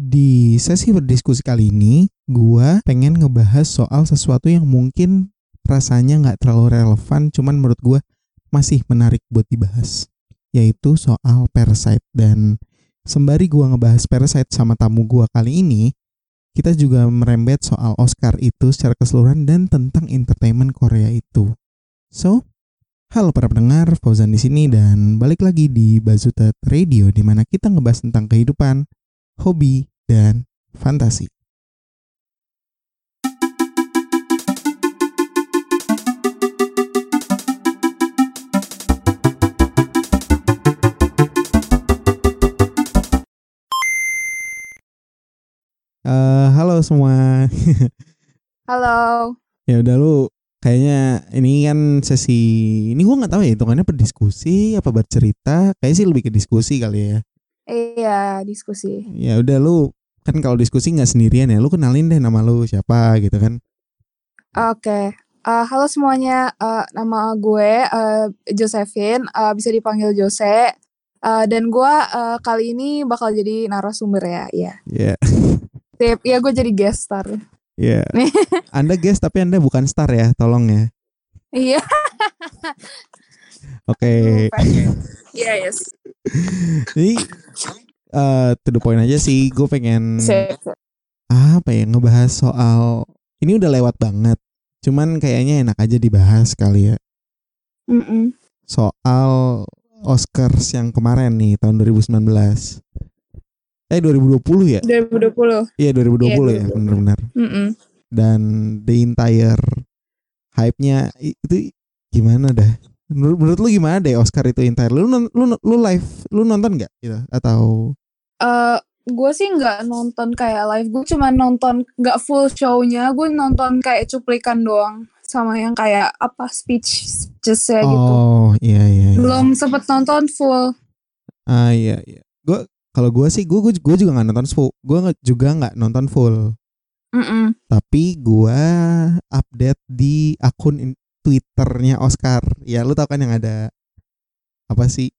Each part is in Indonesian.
Di sesi berdiskusi kali ini, gua pengen ngebahas soal sesuatu yang mungkin rasanya nggak terlalu relevan, cuman menurut gua masih menarik buat dibahas, yaitu soal Parasite. Dan sembari gua ngebahas Parasite sama tamu gua kali ini, kita juga merembet soal Oscar itu secara keseluruhan dan tentang entertainment Korea itu. So, halo para pendengar, Fauzan di sini dan balik lagi di Bazutat Radio di mana kita ngebahas tentang kehidupan, hobi, dan fantasi. Eh, halo semua. Halo. ya udah lu kayaknya ini kan sesi ini gua nggak tahu ya hitungannya berdiskusi apa bercerita kayak sih lebih ke diskusi kali ya Iya, diskusi. ya udah lu kan kalau diskusi nggak sendirian ya lu kenalin deh nama lu siapa gitu kan Oke. Eh, halo semuanya. Eh, nama gue eh, Josephine. Eh, bisa dipanggil Jose. Eh, dan gue eh, kali ini bakal jadi narasumber ya. Iya. ya Sip. Iya, gue jadi guest star. ya anda guest tapi anda bukan star ya tolong ya Iya. oke Iya, yes. jadi eh to the point aja sih gue pengen apa ya ngebahas soal ini udah lewat banget cuman kayaknya enak aja dibahas kali ya Mm-mm. soal Oscars yang kemarin nih tahun 2019 eh 2020 ya 2020. iya 2020 ya 2020. benar-benar Mm-mm. dan the entire hype-nya itu gimana dah menurut, menurut lu gimana deh Oscar itu entire lu lu lu live lu nonton nggak gitu atau Eh, gue sih nggak nonton kayak live. Gue cuma nonton nggak full show-nya. Gue nonton kayak cuplikan doang. Sama yang kayak apa speech just gitu. oh iya iya, iya. Belum sempet nonton full. ah iya iya gue kalau gue sih gue gue juga nggak nonton full gue juga nggak nonton full Mm-mm. tapi gua update di akun Twitternya Oscar. Ya lu tau kan yang ada apa sih?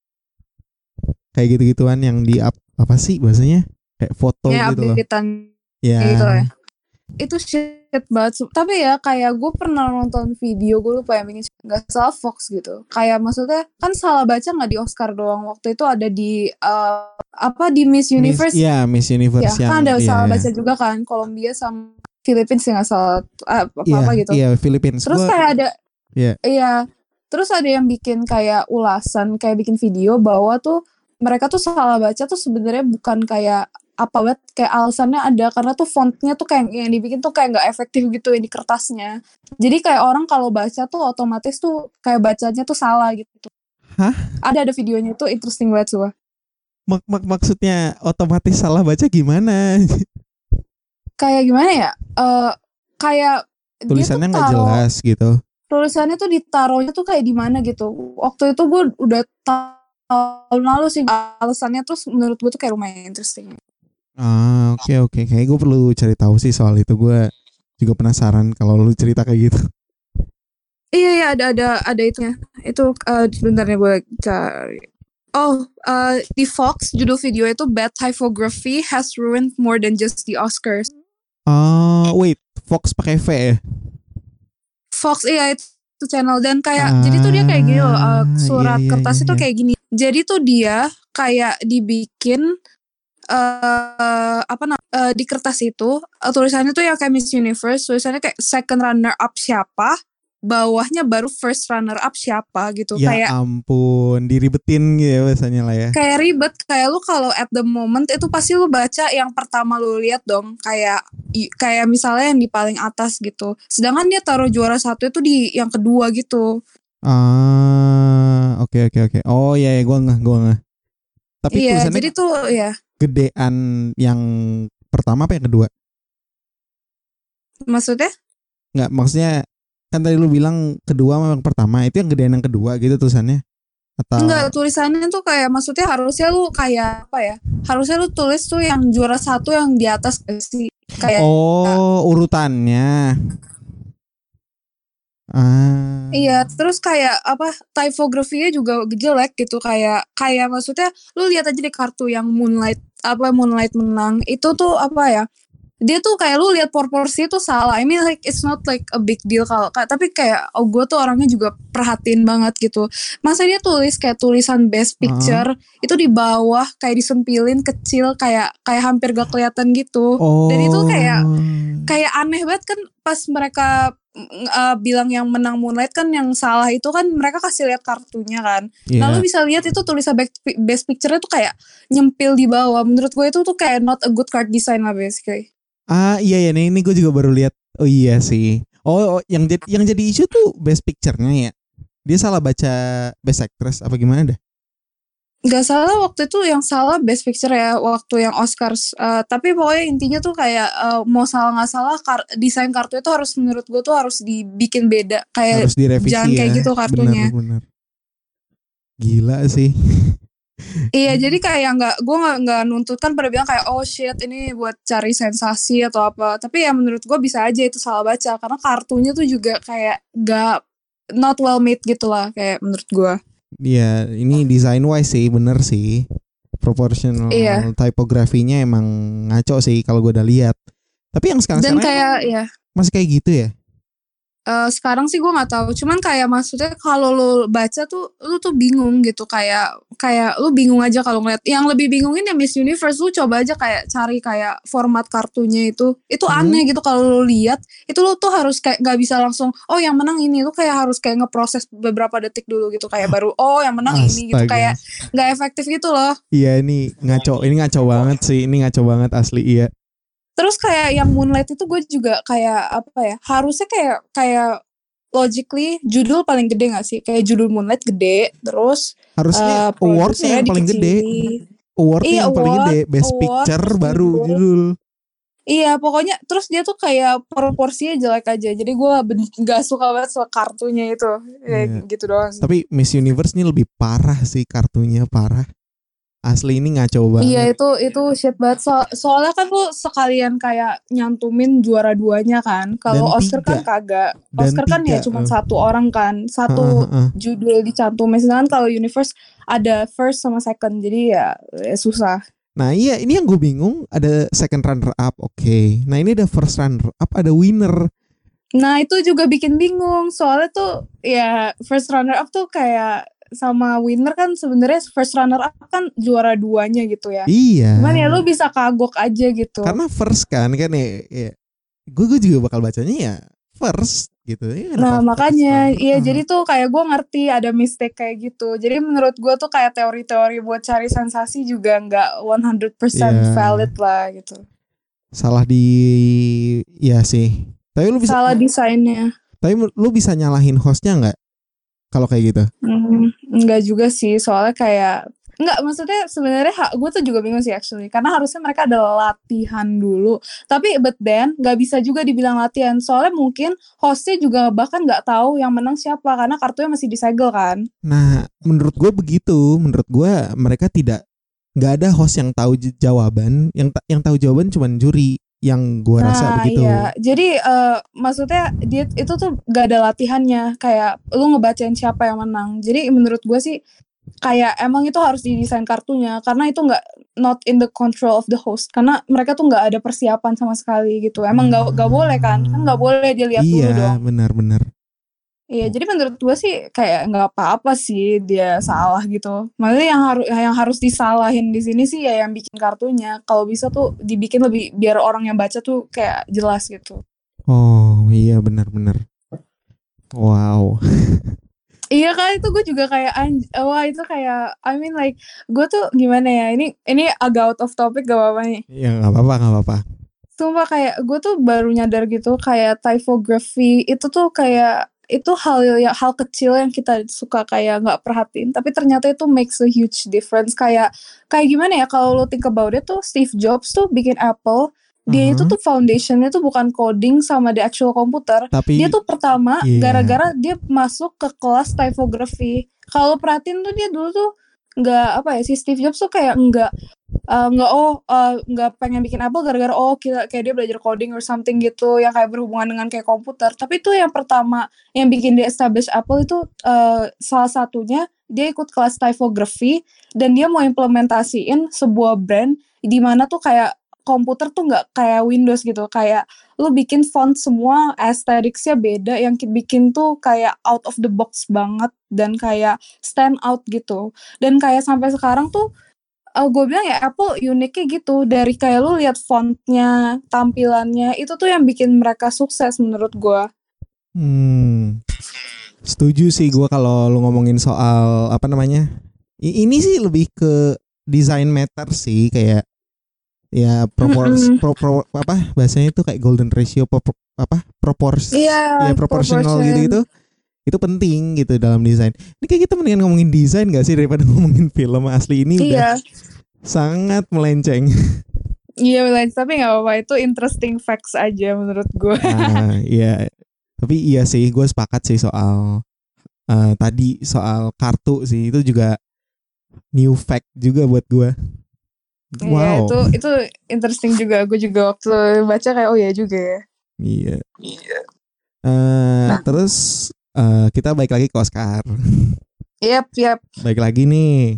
Kayak gitu-gituan yang di up apa sih bahasanya? Kayak foto ya gitu loh. Ya. gitu ya. Itu shit banget. Tapi ya kayak gue pernah nonton video gue lupa yang bikin nggak salah Fox gitu. Kayak maksudnya kan salah baca nggak di Oscar doang. Waktu itu ada di eh, apa di Miss Universe. Miss, iya, Miss Universe ya yang kan ada iya, salah iya. baca juga kan. Colombia sama Philippines ya nggak salah ah, apa Iya, apa gitu. Iya, Philippines. Terus Gua- kayak ada Iya. Iya. Terus ada yang bikin kayak ulasan, kayak bikin video bahwa tuh mereka tuh salah baca tuh sebenarnya bukan kayak apa banget kayak alasannya ada karena tuh fontnya tuh kayak yang dibikin tuh kayak nggak efektif gitu di kertasnya. Jadi kayak orang kalau baca tuh otomatis tuh kayak bacanya tuh salah gitu. Hah? Ada ada videonya tuh interesting banget suah. mak- mak- maksudnya otomatis salah baca gimana? Kayak gimana ya? Eh kayak Tulisannya nggak jelas gitu. tulisannya tuh ditaruhnya tuh kayak di mana gitu. Waktu itu gue udah tahun lalu sih alasannya terus menurut gue tuh kayak lumayan interesting. Ah, oke oke. Kayak gue perlu cari tahu sih soal itu. Gue juga penasaran kalau lu cerita kayak gitu. Iya iya ada ada ada itunya. Itu eh bentar ya gue cari. Oh, eh, di Fox judul video itu Bad Typography has ruined more than just the Oscars. Oh, wait. Fox pakai V ya? Fox iya itu, channel dan kayak jadi tuh dia kayak gini loh Ah, surat iya, iya, kertas iya, itu iya. kayak gini. Jadi tuh dia kayak dibikin eh apa namanya eh, di kertas itu eh, tulisannya tuh yang kayak Miss Universe tulisannya kayak second runner up siapa bawahnya baru first runner up siapa gitu Ya kayak ampun, diribetin gitu ya biasanya lah ya. kayak ribet kayak lu kalau at the moment itu pasti lu baca yang pertama lu lihat dong kayak kayak misalnya yang di paling atas gitu sedangkan dia taruh juara satu itu di yang kedua gitu Ah, oke oke oke. Oh iya ya, gua nggak, gua nggak. Tapi iya tulisannya jadi tuh ya gedean yang pertama apa yang kedua? maksudnya Nggak, maksudnya kan tadi lu bilang kedua sama yang pertama, itu yang gedean yang kedua gitu tulisannya. Atau enggak tulisannya tuh kayak maksudnya harusnya lu kayak apa ya harusnya lu tulis tuh yang juara satu yang di atas sih kayak Oh, urutannya. Ah. Iya, terus kayak apa typografinya juga jelek gitu kayak kayak maksudnya lu lihat aja di kartu yang Moonlight apa Moonlight menang itu tuh apa ya dia tuh kayak lu lihat proporsi itu salah I mean like it's not like a big deal kalau tapi kayak oh gue tuh orangnya juga perhatiin banget gitu masa dia tulis kayak tulisan best picture uh. itu di bawah kayak disempilin kecil kayak kayak hampir gak kelihatan gitu oh. dan itu kayak kayak aneh banget kan pas mereka uh, bilang yang menang Moonlight kan yang salah itu kan mereka kasih lihat kartunya kan. Yeah. Lalu bisa lihat itu tulisan best picture itu kayak nyempil di bawah. Menurut gue itu tuh kayak not a good card design lah basically. Ah iya ya nih ini gue juga baru lihat. Oh iya sih. Oh, oh yang jadi yang jadi isu tuh best picture-nya ya. Dia salah baca best actress apa gimana dah? Gak salah waktu itu yang salah best picture ya waktu yang Oscars. Uh, tapi pokoknya intinya tuh kayak uh, mau salah nggak salah kar desain kartu itu harus menurut gue tuh harus dibikin beda. Kayak harus direvisi jangan ya. kayak gitu kartunya. Bener, bener. Gila sih. iya jadi kayak nggak gue nggak nggak nuntut kan pada bilang kayak oh shit ini buat cari sensasi atau apa tapi ya menurut gue bisa aja itu salah baca karena kartunya tuh juga kayak nggak not well made gitu lah kayak menurut gue Iya, ini design wise sih bener sih. Proportional iya. typografinya emang ngaco sih kalau gue udah lihat. Tapi yang sekarang Dan kayak ya masih kayak gitu ya? Uh, sekarang sih gue nggak tahu. Cuman kayak maksudnya kalau lo baca tuh lu tuh bingung gitu. Kayak kayak lu bingung aja kalau ngeliat. Yang lebih bingungin ya Miss Universe. Lu coba aja kayak cari kayak format kartunya itu. Itu hmm. aneh gitu kalau lu lihat. Itu lu tuh harus kayak nggak bisa langsung oh yang menang ini. Tuh kayak harus kayak ngeproses beberapa detik dulu gitu. Kayak baru oh yang menang Astaga. ini gitu. Kayak nggak efektif gitu loh. Iya ini ngaco ini ngaco banget sih. Ini ngaco banget asli iya Terus kayak yang Moonlight itu gue juga kayak apa ya? Harusnya kayak kayak logically judul paling gede gak sih? Kayak judul Moonlight gede, terus harusnya uh, awardnya yang paling gede. Award iya, yang award, paling gede, best award, picture baru judul. judul. Iya pokoknya terus dia tuh kayak proporsinya jelek aja Jadi gue gak suka banget soal kartunya itu Kayak yeah. gitu doang Tapi Miss Universe ini lebih parah sih kartunya parah asli ini ngaco banget. Iya itu itu shit banget. So, soalnya kan lu sekalian kayak nyantumin juara duanya kan. Kalau Oscar kan kagak. Oscar kan ya cuma uh. satu orang kan, satu uh, uh, uh. judul dicantumin. Sedangkan kalau Universe ada first sama second, jadi ya, ya susah. Nah iya ini yang gue bingung ada second runner up oke. Okay. Nah ini ada first runner up ada winner. Nah itu juga bikin bingung soalnya tuh ya first runner up tuh kayak sama winner kan sebenarnya first runner up kan juara duanya gitu ya. Iya. Cuman ya lu bisa kagok aja gitu. Karena first kan kan ya, ya gue gue juga bakal bacanya ya first gitu ya. Nah makanya iya hmm. jadi tuh kayak gue ngerti ada mistake kayak gitu. Jadi menurut gue tuh kayak teori-teori buat cari sensasi juga nggak 100% yeah. valid lah gitu. Salah di ya sih. Tapi lu bisa salah desainnya. Tapi lu bisa nyalahin hostnya nggak? Kalau kayak gitu? Hmm, enggak juga sih, soalnya kayak Enggak, maksudnya sebenarnya gue tuh juga bingung sih actually karena harusnya mereka ada latihan dulu. Tapi but then nggak bisa juga dibilang latihan soalnya mungkin hostnya juga bahkan nggak tahu yang menang siapa karena kartunya masih disegel kan. Nah, menurut gue begitu. Menurut gue mereka tidak nggak ada host yang tahu jawaban, yang yang tahu jawaban cuma juri yang gue rasa nah, begitu. Iya. Jadi uh, maksudnya dia itu tuh gak ada latihannya kayak lu ngebacain siapa yang menang. Jadi menurut gue sih kayak emang itu harus didesain kartunya karena itu nggak not in the control of the host karena mereka tuh nggak ada persiapan sama sekali gitu. Emang nggak nggak boleh kan? Kan nggak boleh dia lihat iya, dulu dong. Iya benar-benar. Iya, jadi menurut gue sih kayak nggak apa-apa sih dia salah gitu. Maksudnya yang harus yang harus disalahin di sini sih ya yang bikin kartunya. Kalau bisa tuh dibikin lebih biar orang yang baca tuh kayak jelas gitu. Oh iya benar-benar. Wow. iya kan itu gue juga kayak wah itu kayak I mean like gue tuh gimana ya ini ini agak out of topic gak apa-apa nih. Iya nggak apa-apa nggak apa-apa. Sumpah kayak gue tuh baru nyadar gitu kayak typography itu tuh kayak itu hal ya hal kecil yang kita suka kayak nggak perhatiin tapi ternyata itu makes a huge difference kayak kayak gimana ya kalau lo think about it tuh Steve Jobs tuh bikin Apple dia uh-huh. itu tuh foundationnya tuh bukan coding sama the actual komputer tapi dia tuh pertama yeah. gara-gara dia masuk ke kelas typography kalau perhatiin tuh dia dulu tuh nggak apa ya si Steve Jobs tuh kayak nggak uh, nggak oh uh, pengen bikin Apple gara-gara oh kita kayak dia belajar coding or something gitu yang kayak berhubungan dengan kayak komputer. Tapi itu yang pertama yang bikin dia establish Apple itu uh, salah satunya dia ikut kelas typography dan dia mau implementasiin sebuah brand di mana tuh kayak komputer tuh nggak kayak Windows gitu. Kayak lu bikin font semua aestheticsnya beda yang bikin tuh kayak out of the box banget dan kayak stand out gitu. Dan kayak sampai sekarang tuh uh, gue bilang ya Apple uniknya gitu dari kayak lu lihat fontnya tampilannya itu tuh yang bikin mereka sukses menurut gue hmm setuju sih gue kalau lu ngomongin soal apa namanya ini sih lebih ke design matter sih kayak ya propors Mm-mm. pro, pro- apa bahasanya itu kayak golden ratio pro, pro- apa proporsi Iya, ya proportional proportion. gitu gitu itu penting gitu dalam desain ini kayak kita mendingan ngomongin desain gak sih daripada ngomongin film asli ini udah Iya, sangat melenceng iya Lens, tapi nggak apa-apa itu interesting facts aja menurut gue. nah, iya tapi iya sih gue sepakat sih soal eh, tadi soal kartu sih itu juga new fact juga buat gue Iya, wow itu itu interesting juga. Gue juga waktu baca kayak oh ya juga ya. Iya. Eh, Nah. terus eh, kita balik lagi ke Oscar. Yap, yap. Baik lagi nih.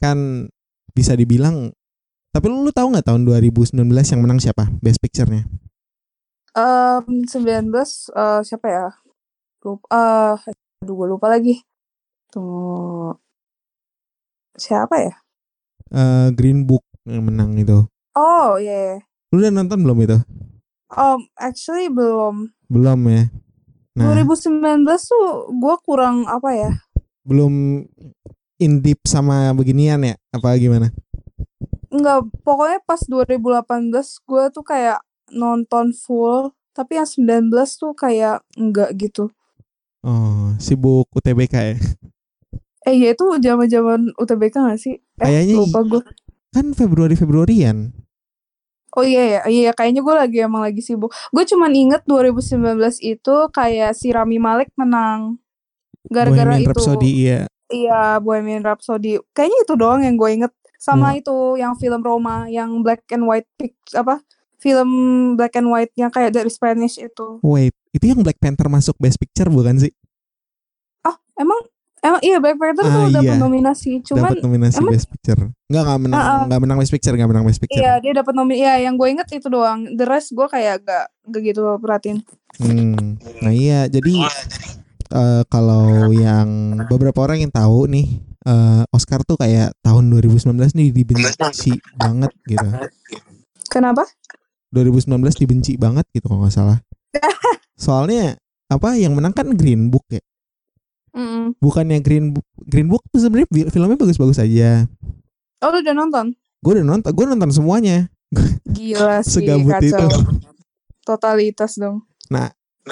Kan bisa dibilang tapi lu, lu tahu nggak tahun 2019 yang menang siapa? Best Picture-nya. Em 19 eh, siapa ya? Lupa. eh aduh gue lupa lagi. Tunggu. Siapa ya? Eh, Green Book yang menang itu. Oh, iya. yeah. Lu udah nonton belum itu? Um, actually belum. Belum ya. Nah, 2019 tuh gue kurang apa ya? belum in deep sama beginian ya? Apa gimana? Enggak, pokoknya pas 2018 gue tuh kayak nonton full, tapi yang 19 tuh kayak enggak gitu. Oh, sibuk UTBK ya. Eh ya itu zaman-zaman UTBK gak sih? Eh, Kayaknya lupa gue. Kan Februari Februarian. Oh iya ya, iya kayaknya gue lagi emang lagi sibuk. Gue cuman inget 2019 itu kayak si Rami Malek menang. Gara-gara itu. Rhapsody iya. Iya, Bohemian Rhapsody. Kayaknya itu doang yang gue inget. Sama Wah. itu yang film Roma, yang black and white pic apa? Film black and white yang kayak dari Spanish itu. Wait, itu yang Black Panther masuk Best Picture bukan sih? Ah, emang emang iya Black Panther Ah, tuh dapat iya. nominasi. Cuman dapat nominasi emang- Best Picture. Enggak enggak menang, Ah, ah. enggak menang Best Picture, enggak menang Best Picture. iya dia dapat nominasi. Iya, yang gue inget itu doang. The rest gue kayak gak, gak gitu perhatiin. Hmm. Nah iya, jadi eh, kalau yang beberapa orang yang tahu nih eh, Oscar tuh kayak tahun 2019 nih dibenci banget gitu. Kenapa? 2019 dibenci banget gitu kalau nggak salah. Soalnya apa yang menang kan Green Book ya. Mm-mm. Bukannya Green Green Book tuh sebenarnya filmnya bagus-bagus aja. Oh lu udah nonton? Gue udah nonton, gue nonton semuanya. Gila sih Segabut itu. Totalitas dong.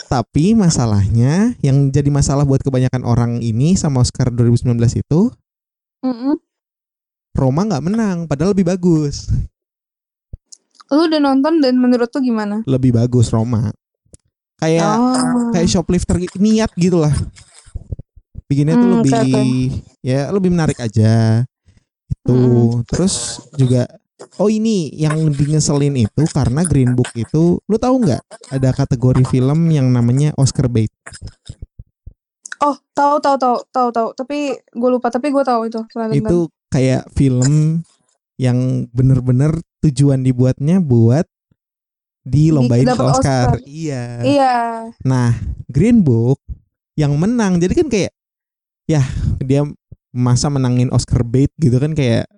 Tapi masalahnya yang jadi masalah buat kebanyakan orang ini sama Oscar 2019 itu Mm-mm. Roma nggak menang, padahal lebih bagus. Lu udah nonton dan menurut lu gimana? Lebih bagus Roma. Kayak oh. kayak shoplifter niat gitu lah. Bikinnya tuh Hmm, lebih oke, ya lebih menarik aja. Itu. Hmm. Terus juga oh ini yang lebih ngeselin itu karena Green Book itu lu tahu nggak ada kategori film yang namanya Oscar bait. Oh, tahu tahu tahu tahu tahu. Tapi gue lupa. Tapi gue tahu itu. Itu kayak film yang bener-bener tujuan dibuatnya buat dilombain dapat Oscar. Oscar. Iya. Iya. Nah, Green Book yang menang. Jadi kan kayak ya dia masa menangin Oscar bait gitu kan kayak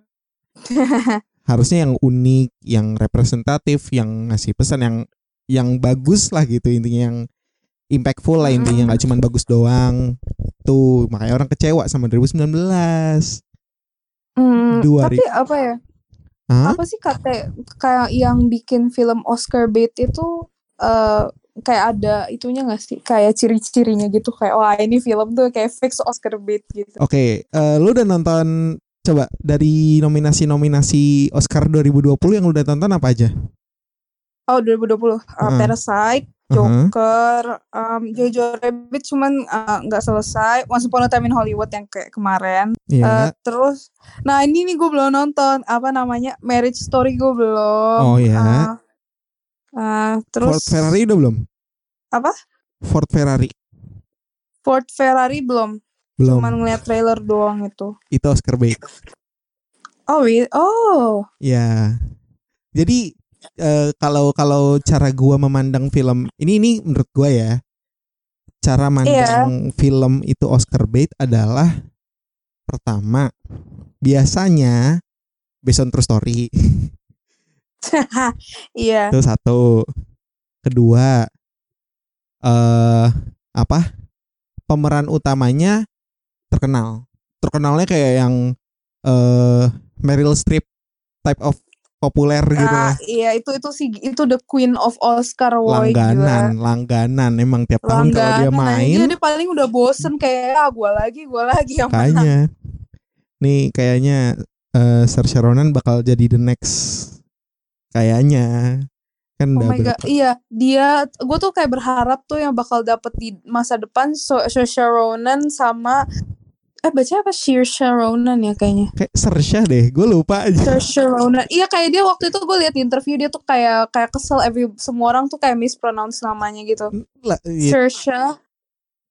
harusnya yang unik, yang representatif, yang ngasih pesan yang yang bagus lah gitu intinya yang impactful lah intinya nggak cuma bagus doang. Tuh, makanya orang kecewa sama 2019. Hmm, Dua tapi apa ya? Hah? Apa sih kata kayak yang bikin film Oscar bait itu eh kayak ada itunya gak sih? Kayak ciri-cirinya gitu kayak wah ini film tuh kayak fix Oscar bait gitu. Oke, eh, lu udah nonton coba dari nominasi-nominasi Oscar 2020 yang lu udah tonton apa aja? Oh 2020 uh, Heeh. Parasite, Uh-huh. Joker, um, Jojo Rabbit cuman uh, nggak selesai. Once Upon a Time in Hollywood yang kayak kemarin. Iya. Eh, terus, nah ini nih gue belum nonton apa namanya Marriage Story gue belum. Oh, ya. Eh, eh, terus Ford Ferrari udah belum? Apa? Ford Ferrari Ford Ferrari belum. belum. Cuman ngeliat trailer doang itu. Itu Oscar bait. Oh? Oh. Ya. Jadi eh, kalau kalau cara gua memandang film ini ini menurut gua ya. Cara mandang film itu Oscar bait adalah pertama biasanya based on true story. Iya. Itu satu. Kedua eh apa? Pemeran utamanya terkenal. Terkenalnya kayak yang eh Meryl Streep type of populer gitu Ah, lah. iya itu itu sih itu the queen of Oscar woy langganan, langganan emang tiap tahun kalau dia main dia paling udah bosen kayak ah gue lagi gue lagi yang kayaknya nih kayaknya eh Saoirse Ronan bakal jadi the next kayaknya. Kan Oh my god, berapa- iya dia, gue tuh kayak berharap tuh yang bakal dapet di masa depan so Saoirse Ronan sama eh baca apa? Saoirse Ronan ya kayaknya. Kayak Saoirse deh gue lupa aja. Saoirse Ronan iya kayak dia waktu itu gue liat di interview dia tuh kayak kayak kesel every semua orang tuh kayak mispronounce namanya gitu. Lah iya, Saoirse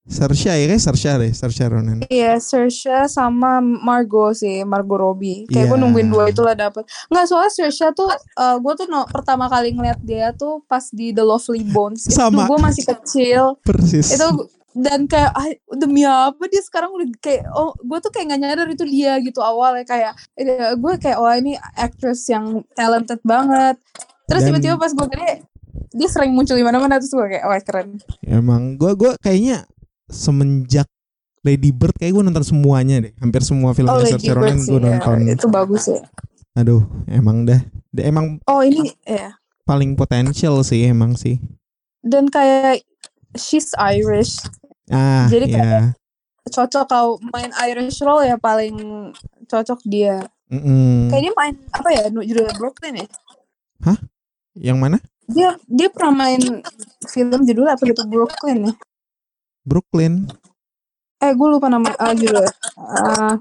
Saoirse ya kayak Saoirse deh Saoirse Ronan. Iya Saoirse sama Margot sih Margot Robbie. Kayak gue Iya. nungguin dua itulah dapet. Nggak soalnya Saoirse tuh gue tuh no, pertama kali ngeliat dia tuh pas di The Lovely Bones. Itu Sama. gue masih kecil. Persis. Itu dan kayak ah, demi apa dia sekarang udah kayak oh gue tuh kayak gak nyadar itu dia gitu awalnya. Kayak eh, gue kayak wah ini actress yang talented banget. Terus tiba-tiba pas gue gede dia sering muncul di mana-mana terus gue kayak wah keren. Emang gue gue kayaknya semenjak Lady Bird kayak gue nonton semuanya deh. Hampir semua filmnya oh Saoirse Ronan gue ya. nonton. Itu bagus ya aduh emang dah. Emang oh ini ya. paling potensial sih emang sih. Dan kayak she's Irish. Ah Jadi ya cocok kalau main Irish role ya paling cocok dia. Mm-mm. kayak dia main apa ya judulnya Brooklyn ya? Yang mana? Dia dia pernah main film judulnya apa gitu Brooklyn ya Brooklyn. Eh gue lupa nama ah, judulnya Ah,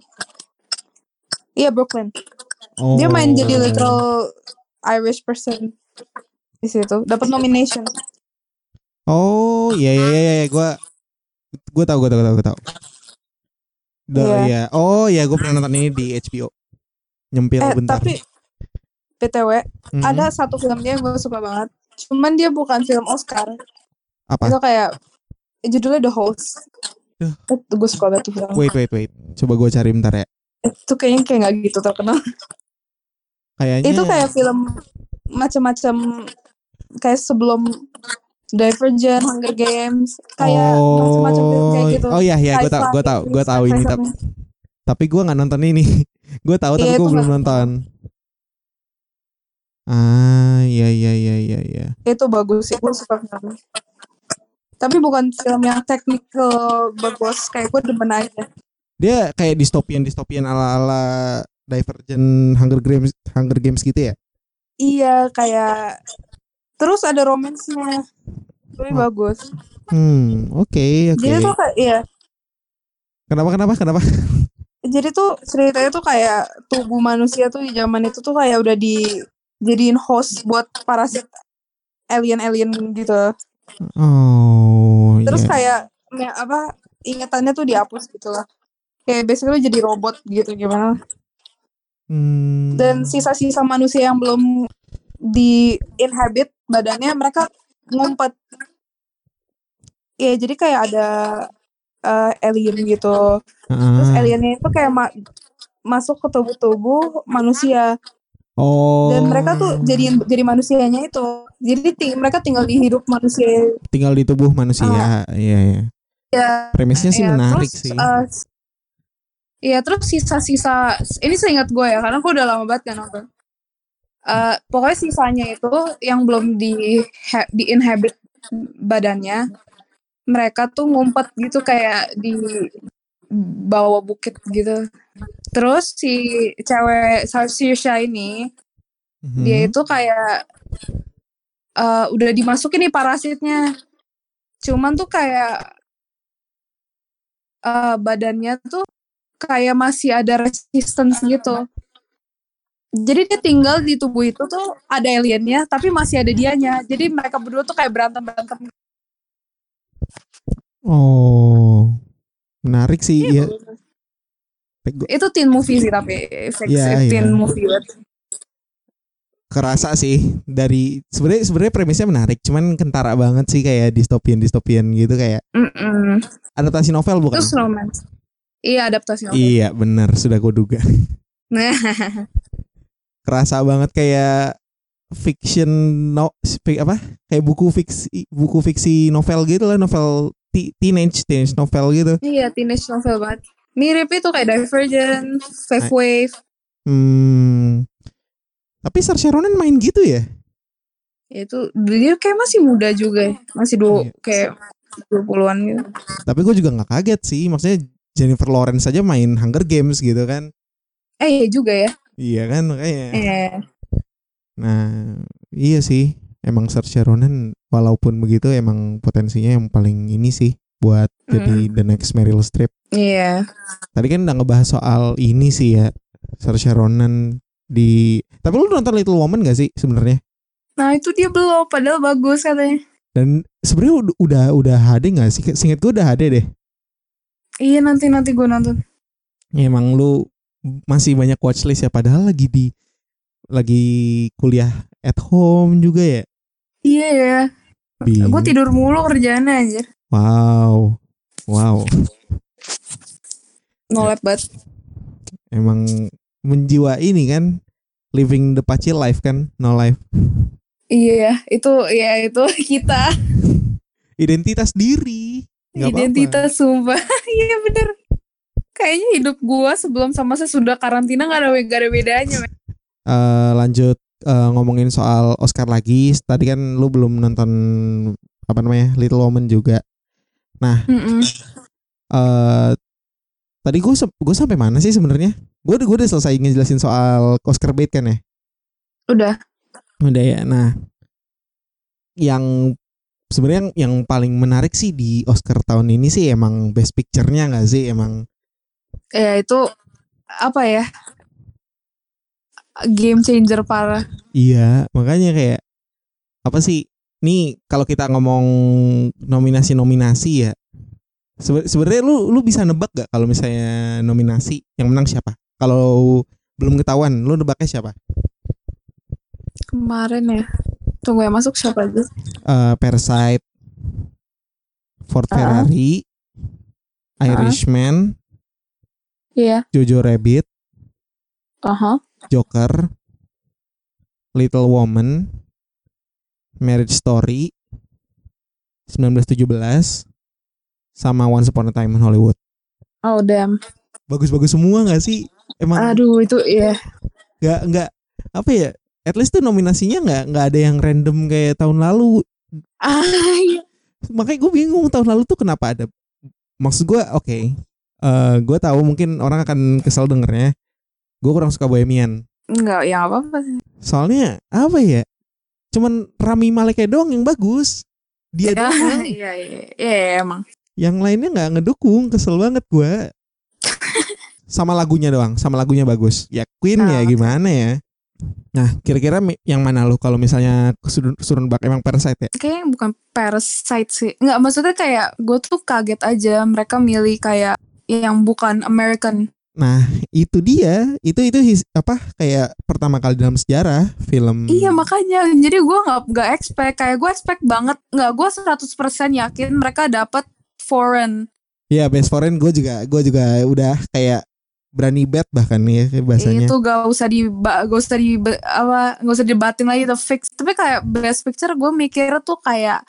iya Brooklyn. Oh dia main jadi literal Irish person di situ. Dapat nomination. Oh iya iya iya iya. Gue gue tahu gue tahu gue tahu gue tahu The, Iya. ya. Oh ya gue pernah nonton ini di HBO nyempil eh bentar. tapi btw Mm. ada satu film dia yang gue suka banget. Cuman dia bukan film Oscar. Apa? Itu kayak judulnya The Host. Duh. itu gue suka banget tuh film. Wait wait wait. Coba gue cari bentar ya. Itu kayaknya kayak nggak gitu terkenal. Kayaknya itu kayak film macam-macam kayak sebelum Divergent, Hunger Games, kayak oh macam-macam film kayak gitu. oh ya ya gue tahu gue tahu gue tahu sci-fi ini tapi tapi gue nggak nonton ini. Gue tahu tapi Iya, gue belum nonton. ah iya iya iya iya iya. Itu bagus sih, gue suka filmnya. Tapi bukan film yang technical bagus, kayak gue demen aja. dia kayak distopian distopian ala ala Divergent Hunger Games Hunger Games gitu ya Iya, kayak terus ada romansnya. Tapi Oh. bagus. hmm oke oke Jadi tuh kayak iya, kenapa kenapa kenapa jadi tuh ceritanya tuh kayak tubuh manusia tuh di zaman itu tuh kayak udah dijadiin host buat parasit alien-alien gitu. Oh Terus iya. kayak ya, apa ingatannya tuh dihapus gitu lah. Kayak basically jadi robot gitu gimana. Hmm. Dan sisa-sisa manusia yang belum di inhabit badannya mereka ngumpet. Ya jadi kayak ada eh, alien gitu. Terus Ah. aliennya itu kayak ma- masuk ke tubuh-tubuh manusia. Oh Dan mereka tuh jadi jadi manusianya itu. Jadi ting- mereka tinggal di hidup manusia. tinggal di tubuh manusia iya iya Ya, premisnya sih Iya, menarik terus, sih eh, Iya terus sisa-sisa ini seingat gue ya karena gue udah lama banget kan nonton. Eh, pokoknya sisanya itu yang belum di di inhabit badannya mereka tuh ngumpet gitu kayak di bawah bukit gitu. Terus si cewek si Sha ini Mhm. dia itu kayak eh, udah dimasukin nih parasitnya. Cuman tuh kayak eh, badannya tuh kayak masih ada resistance gitu. Jadi dia tinggal di tubuh itu tuh ada aliennya, tapi masih ada dianya. Jadi mereka berdua tuh kayak berantem berantem. oh menarik sih Iya, ya Itu teen movie sih tapi fix Iya, teen iya. movie kerasa sih dari sebenarnya sebenarnya premisnya menarik, cuman kentara banget sih kayak distopian distopian gitu kayak Mm-mm. adaptasi novel bukan? Terus romance. Iya adaptasi novel. Iya benar sudah gue duga. Kerasa banget kayak fiction no apa kayak buku fiksi buku fiksi novel gitu lah novel teenage teenage novel gitu. iya teenage novel banget. Mirip itu kayak Divergent, Five Wave. Hmm. Tapi Saoirse Ronan main gitu ya? Ya Itu dia kayak masih muda juga ya. Masih dua Iya. kayak 20-an gitu. Tapi gue juga nggak kaget sih. Maksudnya Jennifer Lawrence aja main Hunger Games gitu kan? Eh iya juga ya. Iya kan makanya. Eh, Nah iya sih. Emang Saoirse Ronan walaupun begitu emang potensinya yang paling ini sih buat jadi the next Meryl Streep. iya. Tadi kan udah ngebahas soal ini sih ya. Saoirse Ronan di tapi lu nonton Little Woman gak sih sebenarnya? Nah itu dia belum, padahal bagus katanya. Dan sebenarnya udah udah HD gak sih? Singkat gue udah HD deh. Iya nanti nanti gue nonton. Ya, emang lu masih banyak watchlist ya padahal lagi di lagi kuliah at home juga ya. Iya ya. Gue tidur mulu kerjaannya anjir. Wow. Wow. No lab banget. Emang menjiwa ini kan living the Pachi life kan, no life. Iya ya, itu ya itu kita Identitas diri. Apa-apa. identitas sumpah. Iya bener. Kayaknya hidup gua sebelum sama sesudah karantina gak ada gak ada bedanya. men. Eh, lanjut eh, ngomongin soal Oscar lagi. Tadi kan lu belum nonton apa namanya Little Woman juga. Mm-mm. eh tadi gue gue sampai mana sih sebenarnya? Gue udah gue udah selesai ngejelasin soal Oscar bait kan ya. Udah. Udah ya. Nah, yang sebenarnya yang, yang paling menarik sih di Oscar tahun ini sih emang Best Picture-nya nggak sih emang Ya itu apa ya? Game changer parah. iya makanya kayak apa sih nih kalau kita ngomong nominasi-nominasi ya sebe- sebenarnya lu lu bisa nebak gak kalau misalnya nominasi yang menang siapa kalau belum ketahuan lu nebaknya siapa Kemarin ya. Tunggu ya masuk siapa aja? Eh, Parasite Ford Ah. Ferrari Irishman Iya. Jojo Rabbit Aha. Joker, Little Woman, Marriage Story, 1917, sama Once Upon a Time in Hollywood. Oh damn. Bagus-bagus semua gak sih? Emang Aduh itu ya. nggak nggak apa ya? At least tuh nominasinya nggak nggak ada yang random kayak tahun lalu. Ah, iya. Makanya gue bingung tahun lalu tuh kenapa ada. Maksud gue oke, eh gue tahu mungkin orang akan kesel dengernya. Gue kurang suka Bohemian. Enggak, ya nggak apa-apa sih. Soalnya apa ya? Cuman Rami Maleknya doang yang bagus. Dia Ya, doang. Iya, iya, iya, emang. Yang lainnya nggak ngedukung, kesel banget gua. sama lagunya doang, sama lagunya bagus. Ya Queen Ah, ya oke. gimana ya? Nah, kira-kira yang mana lu kalau misalnya suruh, suruh nebak emang Parasite ya? Kayaknya bukan parasite sih. Enggak, maksudnya kayak gue tuh kaget aja mereka milih kayak yang bukan American. Nah, itu dia. Itu itu his- apa kayak pertama kali dalam sejarah film Iya makanya, jadi gue nggak nggak expect kayak gue expect banget nggak gue 100% yakin mereka dapat foreign. Iya, Best Foreign gue juga gue juga udah kayak berani bet bahkan ya bahasanya. Itu gak usah di gak usah di apa gak usah dibatin lagi itu fix. Tapi kayak best picture gue mikir tuh kayak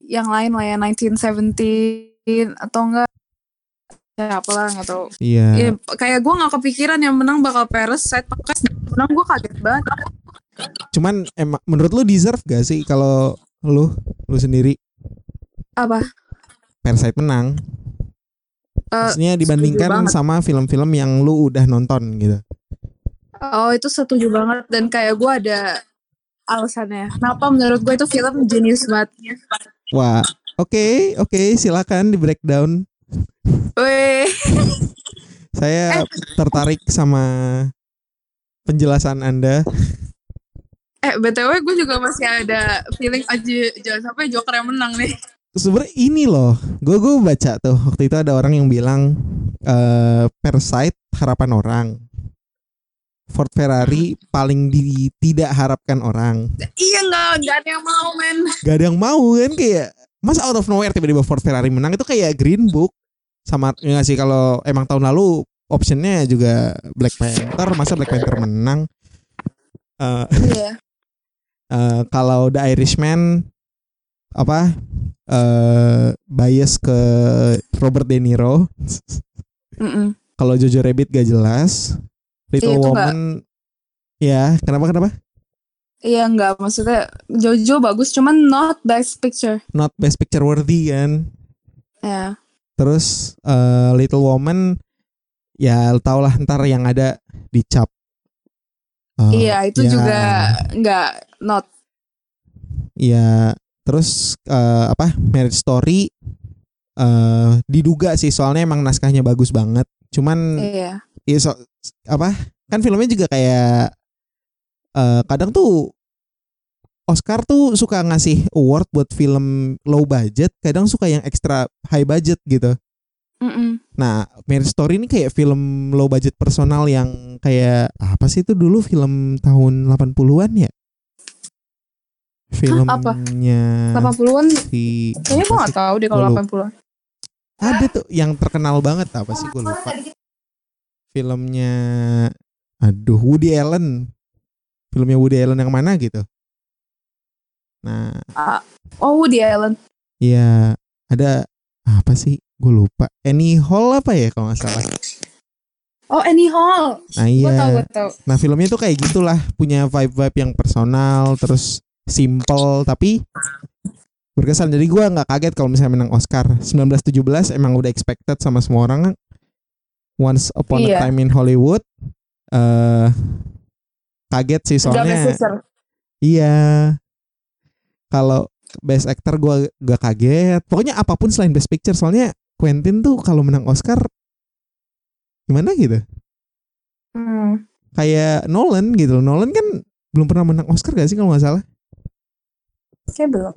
yang lain lah ya 1917 atau enggak siapa lah nggak tahu. Iya. Ya, kayak gue nggak kepikiran yang menang bakal Parasite. Pas menang gue kaget banget. Cuman emang menurut lu deserve gak sih kalau lu lu sendiri Apa? Parasite menang? Eh, Maksudnya dibandingkan sama film-film yang lu udah nonton gitu. Oh itu setuju banget dan kayak gue ada alasannya. Kenapa menurut gue itu film genius banget. Wah, oke, oke, silakan di breakdown. Saya tertarik sama penjelasan Anda. eh btw gue juga masih ada feeling aja jangan sampai Joker yang menang nih. Sebenarnya ini loh, gue gue baca tuh waktu itu ada orang yang bilang eh Parasite harapan orang. Ford Ferrari paling di tidak harapkan orang. Iya nggak nggak ada yang mau men. Gak ada yang mau kan kayak masa out of nowhere tiba-tiba Ford Ferrari menang itu kayak Green Book sama ya nggak sih kalau emang tahun lalu optionnya juga Black Panther masa Black Panther menang Eh, Iya. eh, kalau The Irishman apa eh bias ke Robert De Niro Mm-mm. kalau Jojo Rabbit gak jelas Little Iya, itu Woman ya kenapa kenapa Iya nggak maksudnya Jojo bagus cuman not best picture. not best picture worthy kan Ya. Terus eh, Little Woman ya tau lah ntar yang ada dicap Eh, iya itu ya, juga nggak not. ya terus eh, apa Marriage Story eh diduga sih soalnya emang naskahnya bagus banget cuman Iya. ya so- apa kan filmnya juga kayak eh kadang tuh Oscar tuh suka ngasih award buat film low budget kadang suka yang extra high budget gitu Mm-mm. Nah, Marriage Story ini kayak film low budget personal yang kayak apa sih itu dulu film tahun 80-an ya? Filmnya 80-an si kayaknya gue apa sih? tahu deh kalau Gua 80-an. Ada tuh yang terkenal banget apa sih gue lupa. Filmnya aduh Woody Allen. Filmnya Woody Allen yang mana gitu. Nah, Oh Woody Allen. ya ada apa sih? Gue lupa. Annie Hall apa ya kalau nggak salah. Oh Annie Hall. Nah Gue iya. tau gue tau. Nah filmnya tuh kayak gitulah punya vibe-vibe yang personal terus simple tapi berkesan. Jadi gua nggak kaget kalau misalnya menang Oscar 1917 emang udah expected sama semua orang. Once upon a Iya. time in Hollywood. eh kaget sih soalnya. Iya. Kalau best actor gua gak kaget. Pokoknya apa pun selain best picture soalnya Quentin tuh kalau menang Oscar gimana gitu? Hmm. kayak Nolan gitu. loh. Nolan kan belum pernah menang Oscar gak sih kalau nggak salah? Kayak belum.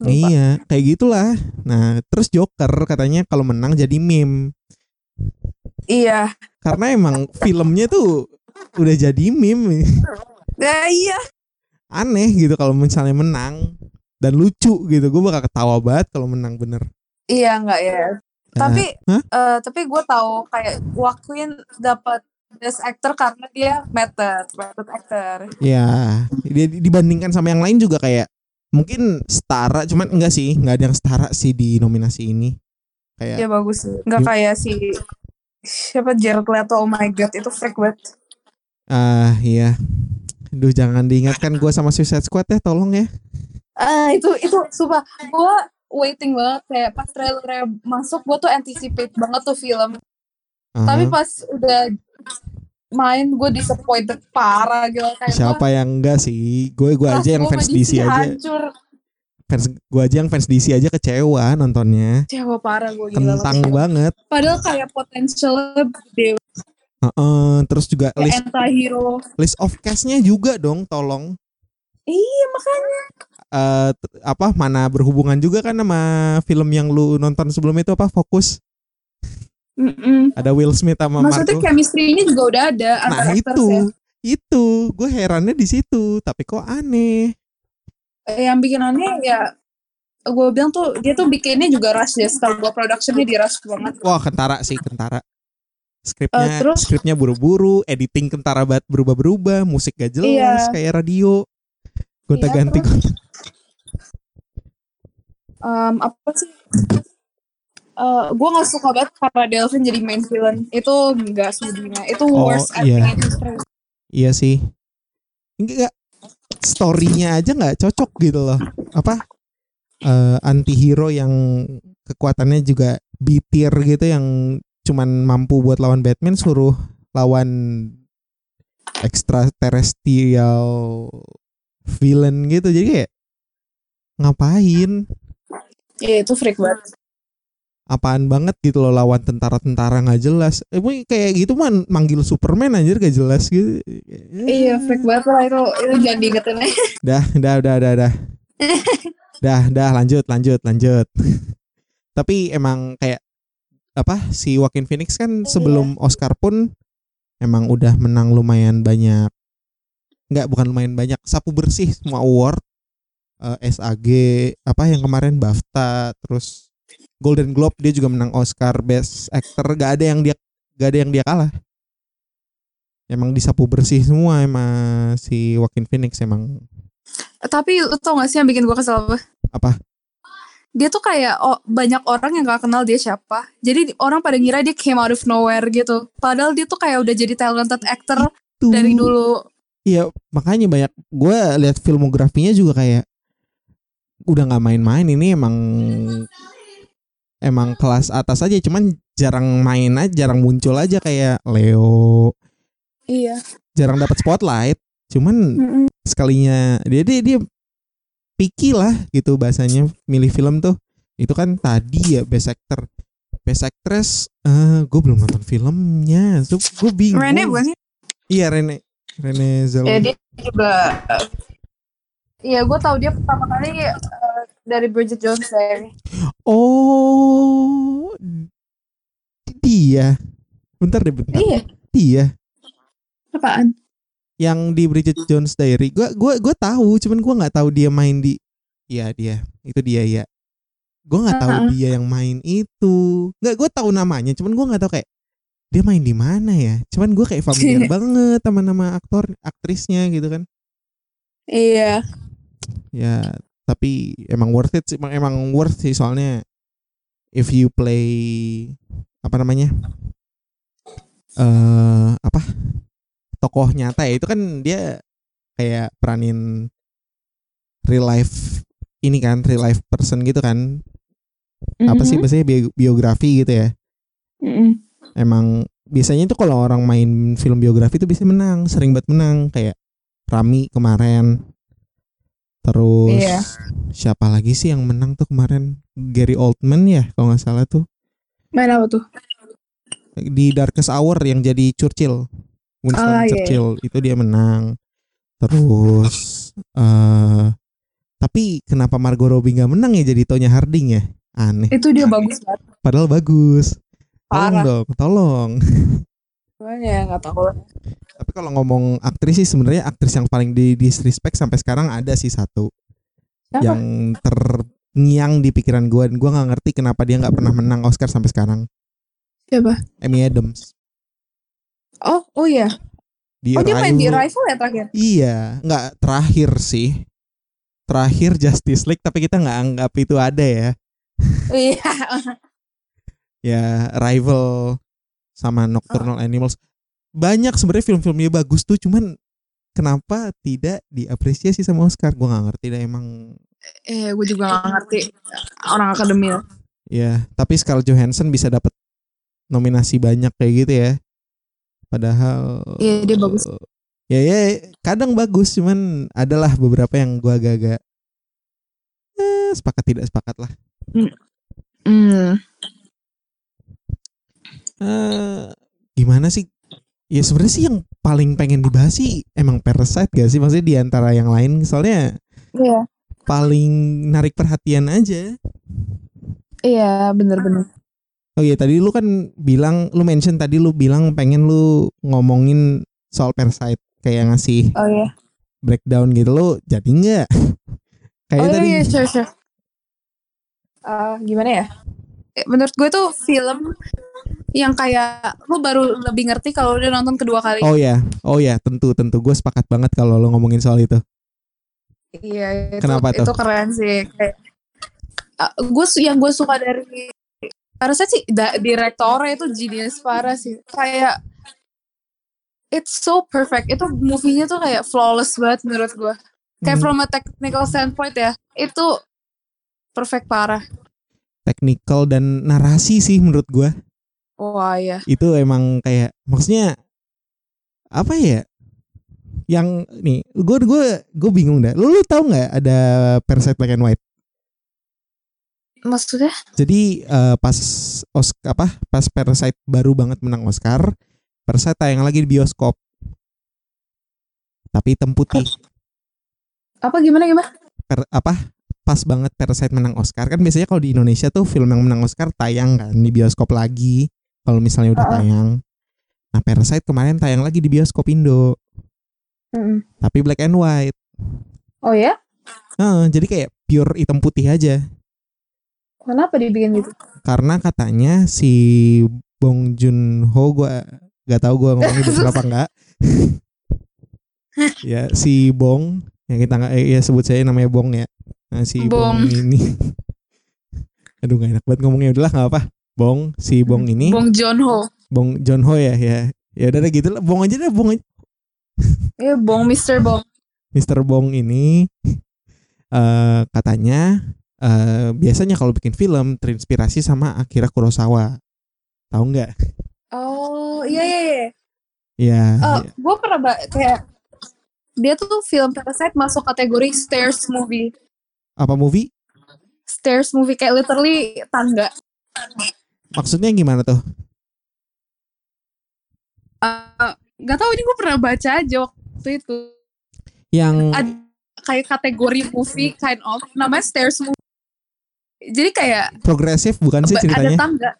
Lupa. Iya, kayak gitulah. Nah, terus Joker katanya kalau menang jadi meme. Iya. Karena emang filmnya tuh udah jadi meme. Ya, iya. Aneh gitu kalau misalnya menang dan lucu gitu. Gue bakal ketawa banget kalau menang bener. Iya nggak ya. Nah, Tapi hah? eh, tapi gue tahu kayak Joaquin dapat best actor karena dia method method actor. Ya, dia dibandingkan sama yang lain juga kayak mungkin setara, cuman enggak sih, nggak ada yang setara sih di nominasi ini. Kayak Dia bagus sih. Nggak kayak si siapa Jared Leto. Oh my god itu freak banget. ah iya. Duh jangan diingatkan gue sama Suicide Squad ya, tolong ya. Ah itu itu sumpah gue waiting banget kayak pas trailernya masuk gue tuh anticipate banget tuh film. Tapi Aha. pas udah main gue disappointed parah gitu kayak Siapa yang enggak sih? Gue gue aja yang fans DC aja. hancur. Fans gue aja yang fans DC aja kecewa nontonnya. Kecewa parah gue gila. Kentang banget. Padahal kayak potensialnya gede Heeh, terus juga kayak list anti-hero. list of cast-nya juga dong, tolong. Iya makanya. Eh t- apa mana berhubungan juga kan sama film yang lu nonton sebelum itu apa Fokus? Mm-mm. Ada Will Smith sama Maksudnya Marco. chemistry-nya juga udah ada Nah itu, ya. itu gue herannya di situ. Tapi kok aneh? Eh, Yang bikin aneh ya gue bilang tuh dia tuh bikinnya juga rush ya kalau gue productionnya di rush banget Wah kentara sih kentara. Skripnya, Eh, terus? skripnya buru-buru, editing kentara banget berubah-berubah, musik gak jelas Iya. kayak radio. Gonta Iya, ganti Em, apa sih Eh gue gak suka banget karena Delvin jadi main villain itu nggak studinya itu Oh, worst iya. acting Iya sih. Enggak storynya aja nggak cocok gitu loh. Apa eh anti-hero yang kekuatannya juga B tier gitu yang cuman mampu buat lawan Batman suruh lawan extraterrestrial villain gitu. Jadi kayak ngapain? ya itu freak banget Apaan banget gitu loh lawan tentara-tentara nggak jelas. Eh kayak gitu mah manggil Superman anjir gak jelas gitu. iya freak banget lah itu itu jangan diingetin aja Dah, dah, dah, dah, dah. dah, dah, lanjut, lanjut, lanjut. Tapi emang kayak apa si Joaquin Phoenix kan Iya. sebelum Oscar pun emang udah menang lumayan banyak. Nggak bukan lumayan banyak sapu bersih semua award. Eh, SAG apa yang kemarin BAFTA terus Golden Globe dia juga menang Oscar Best Actor. Gak ada yang dia gak ada yang dia kalah. Emang disapu bersih semua emang si Joaquin Phoenix emang. Tapi lu tau gak sih yang bikin gue kesel apa? apa Dia tuh kayak oh, banyak orang yang gak kenal dia siapa. Jadi orang pada ngira dia came out of nowhere gitu. Padahal dia tuh kayak udah jadi talented actor tuh dari dulu. Iya makanya banyak gue lihat filmografinya juga kayak udah nggak main-main ini emang emang kelas atas aja cuman jarang main aja jarang muncul aja kayak Leo Iya. jarang dapat spotlight cuman Mm-mm. sekalinya dia dia dia picky lah gitu bahasanya milih film tuh itu kan tadi ya best actor best actress eh gue belum nonton filmnya so gue bingung Rene bukan sih? iya Rene Rene Ya Zellweger dia juga. Iya gue tahu dia pertama kali eh, dari Bridget Jones Diary. Oh, dia. Bentar deh, bentar. Iya. Dia Apaan? Yang di Bridget Jones Diary. Gua gua gua tahu, cuman gua nggak tahu dia main di Iya, dia. Itu dia ya. Gua nggak tahu Uh-uh. dia yang main itu. Nggak, gua tahu namanya, cuman gua nggak tahu kayak dia main di mana ya. Cuman gua kayak familiar banget sama nama aktor, aktrisnya gitu kan. Iya. Ya, tapi emang worth it sih, emang, emang worth sih soalnya if you play apa namanya? eh apa? Tokoh nyata ya itu kan dia kayak peranin real life ini kan real life person gitu kan. Apa sih Mhm. biasanya bi- biografi gitu ya. Mm-mm. Emang biasanya itu kalau orang main film biografi itu bisa menang, sering banget menang kayak Rami kemarin. Terus Iya. siapa lagi sih yang menang tuh kemarin? Gary Oldman ya kalau nggak salah tuh Main apa tuh? di Darkest Hour yang jadi Churchill. Winston Ah, iya, Churchill itu dia menang. Terus eh tapi kenapa Margot Robbie nggak menang ya jadi Tonya Harding ya? Aneh. Itu dia bagus banget. Padahal bagus. Tolong Parah. dong, tolong. Cuman ya nggak tahu. Tapi kalau ngomong aktris sih sebenarnya aktris yang paling di disrespect sampai sekarang ada sih satu Siapa? yang terngiang di pikiran gue dan gue nggak ngerti kenapa dia nggak pernah menang Oscar sampai sekarang. Siapa? Amy Adams Oh, oh iya. di Oh dia main di. Arrival ya terakhir? Iya, nggak terakhir sih. Terakhir Justice League tapi kita nggak anggap itu ada ya. Iya. Ya Rival sama Nocturnal Animals. Banyak sebenarnya film-filmnya bagus tuh cuman kenapa tidak diapresiasi sama Oscar? Gue nggak ngerti dah emang Eh, gue juga gak ngerti orang akademi. Ya, tapi Scarlett Johansson bisa dapat nominasi banyak kayak gitu ya. Padahal Iya, dia bagus. Ya ya, kadang bagus cuman adalah beberapa yang gua agak-agak eh, sepakat tidak sepakat lah. Hmm. Eh, gimana sih? Ya sebenarnya sih yang paling pengen dibahas sih emang Parasite gak sih? Maksudnya di antara yang lain soalnya Iya. paling narik perhatian aja. Iya, bener-bener. Oh iya tadi lu kan bilang lu mention tadi lu bilang pengen lu ngomongin soal Parasite kayak ngasih Oh iya. breakdown gitu lu jadi nggak? Oh kayak iya, tadi iya, sure, sure. Eh, gimana ya? Eh, Menurut gue tuh film yang kayak lu baru lebih ngerti kalau udah nonton kedua kali. Oh ya, oh ya tentu tentu gue sepakat banget kalau lu ngomongin soal itu. Iya, itu, Kenapa tuh? itu keren sih. Kayak, gue yang gue suka dari Parasite sih da, direktornya itu genius parah sih. Kayak it's so perfect. Itu movie-nya tuh kayak flawless banget menurut gue. Kayak Hmm, from a technical standpoint ya, itu perfect parah. technical dan narasi sih menurut gue Wah ya. itu emang kayak maksudnya apa ya? Yang nih gue gue gue bingung dah. Lu, lu tahu nggak ada Parasite Black and White? Maksudnya? Jadi eh, pas Oscar apa pas Parasite baru banget menang Oscar, Parasite tayang lagi di bioskop. Tapi hitam putih. Apa gimana gimana? Per- apa pas banget Parasite menang Oscar kan biasanya kalau di Indonesia tuh film yang menang Oscar tayang kan di bioskop lagi kalau misalnya udah Uh-uh. tayang nah Parasite kemarin tayang lagi di bioskop Indo Mm-mm. tapi black and white Oh ya? Heeh, jadi kayak pure hitam putih aja Kenapa dibikin gitu? karena katanya si Bong Joon Ho gua gak tahu gua ngomongnya bener apa enggak ya si Bong yang kita nggak eh, ya sebut saya namanya Bong ya nah, si Bong, Bong. ini aduh gak enak banget ngomongnya udahlah nggak apa Bong si Bong ini Bong Joon Ho. Bong John Ho ya ya ya udah deh gitu lah Bong aja deh Bong aja. Iya, Bong Mr. Bong. Mr. Bong ini eh katanya eh biasanya kalau bikin film terinspirasi sama Akira Kurosawa tahu nggak Oh, iya iya iya. ya Oh, ya. gue pernah ba- kayak dia tuh film Parasite masuk kategori stairs movie. apa movie Stairs movie kayak literally tangga. maksudnya gimana tuh Eh, Gak tahu ini gue pernah baca aja waktu itu. yang Ada kayak kategori movie kind of namanya stairs movie. Jadi kayak progresif bukan sih ada ceritanya tangga.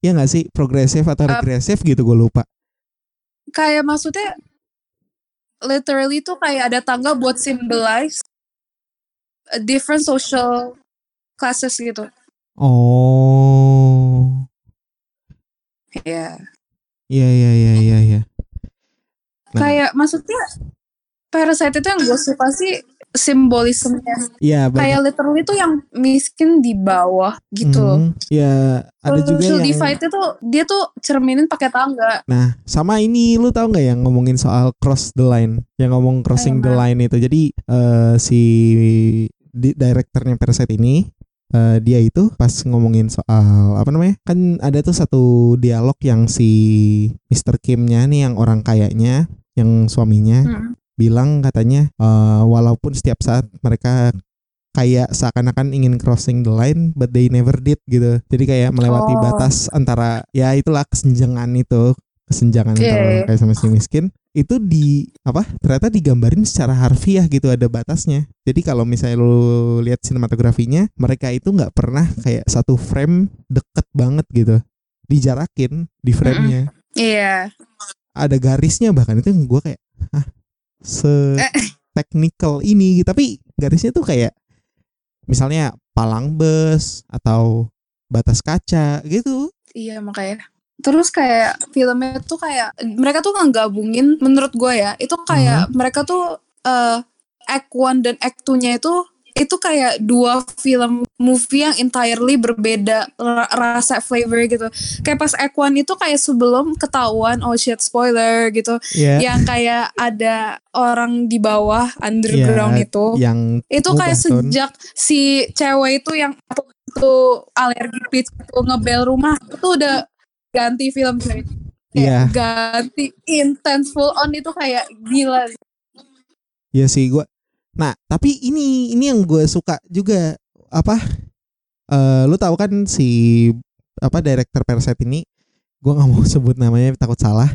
ya nggak sih progresif atau Uh, regresif gitu gue lupa Kayak maksudnya literally tuh kayak ada tangga buat symbolize a different social classes gitu. oh Iya. iya iya iya iya iya Nah. Kayak maksudnya Parasite itu yang gue suka sih simbolismenya. iya Kayak literally tuh yang miskin di bawah gitu loh. Hmm, ya ada juga yang divide itu dia tuh cerminin pakai tangga. Nah, sama ini lu tahu nggak yang ngomongin soal cross the line, yang ngomong crossing the Emang. line itu. Jadi eh, si di direkturnya Parasite ini eh, dia itu pas ngomongin soal apa namanya? Kan ada tuh satu dialog yang si Mr. Kim-nya nih yang orang kayanya, yang suaminya Hmm. Bilang katanya eh, walaupun setiap saat mereka kayak seakan-akan ingin crossing the line but they never did gitu. Jadi kayak melewati Oh. batas antara ya itulah kesenjangan itu, kesenjangan Iya, antara iya. orang kaya sama si miskin itu di apa? Ternyata digambarin secara harfiah gitu ada batasnya. Jadi kalau misalnya lu lihat sinematografinya, mereka itu nggak pernah kayak satu frame deket banget gitu. Dijarakin di frame-nya. Iya. Ada garisnya bahkan itu gue kayak ah se Eh. technical ini gitu. tapi garisnya tuh kayak misalnya palang bus atau batas kaca gitu Iya makanya. Terus kayak filmnya tuh kayak mereka tuh ngegabungin menurut gue ya itu kayak mereka tuh eh act 1 dan act 2-nya itu itu kayak dua film movie yang entirely berbeda ra- rasa flavor gitu. Kayak pas act 1 itu kayak sebelum ketahuan oh shit spoiler gitu. ya Yang kayak ada orang di bawah underground Ya, itu. yang itu kayak tone. sejak si cewek itu yang itu alergi pitch itu ngebel rumah itu udah ganti film. Iya. Kayak ganti intense full on itu kayak gila ya sih gua nah tapi ini ini yang gue suka juga apa eh lu tahu kan si apa director Parasite ini gua nggak mau sebut namanya takut salah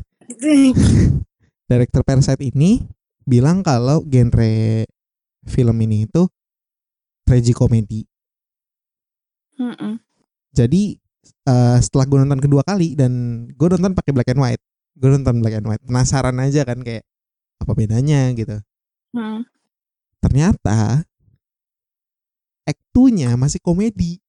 director Parasite ini bilang kalau genre film ini itu tragikomedi Mm-mm. jadi eh, setelah gue nonton kedua kali dan gue nonton pakai black and white gue nonton black and white penasaran aja kan kayak apa bedanya gitu Mm. Ternyata act 2-nya masih komedi.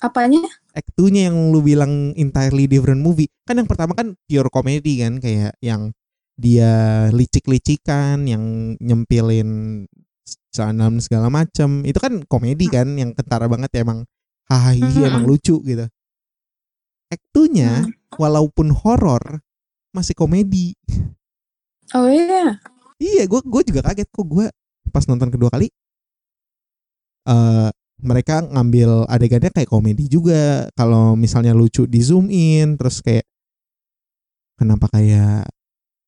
Apanya? Act 2-nya yang lu bilang entirely different movie. Kan yang pertama kan pure komedi kan kayak yang dia licik-licikan yang nyempilin dalam segala macam itu kan komedi kan yang kentara banget ya emang hahaha Mhm. emang lucu gitu. Act 2-nya Mm. walaupun horor masih komedi. Oh iya Iya, gue gue juga kaget kok gue pas nonton kedua kali. eh mereka ngambil adegannya kayak komedi juga. Kalau misalnya lucu di zoom in, terus kayak kenapa kayak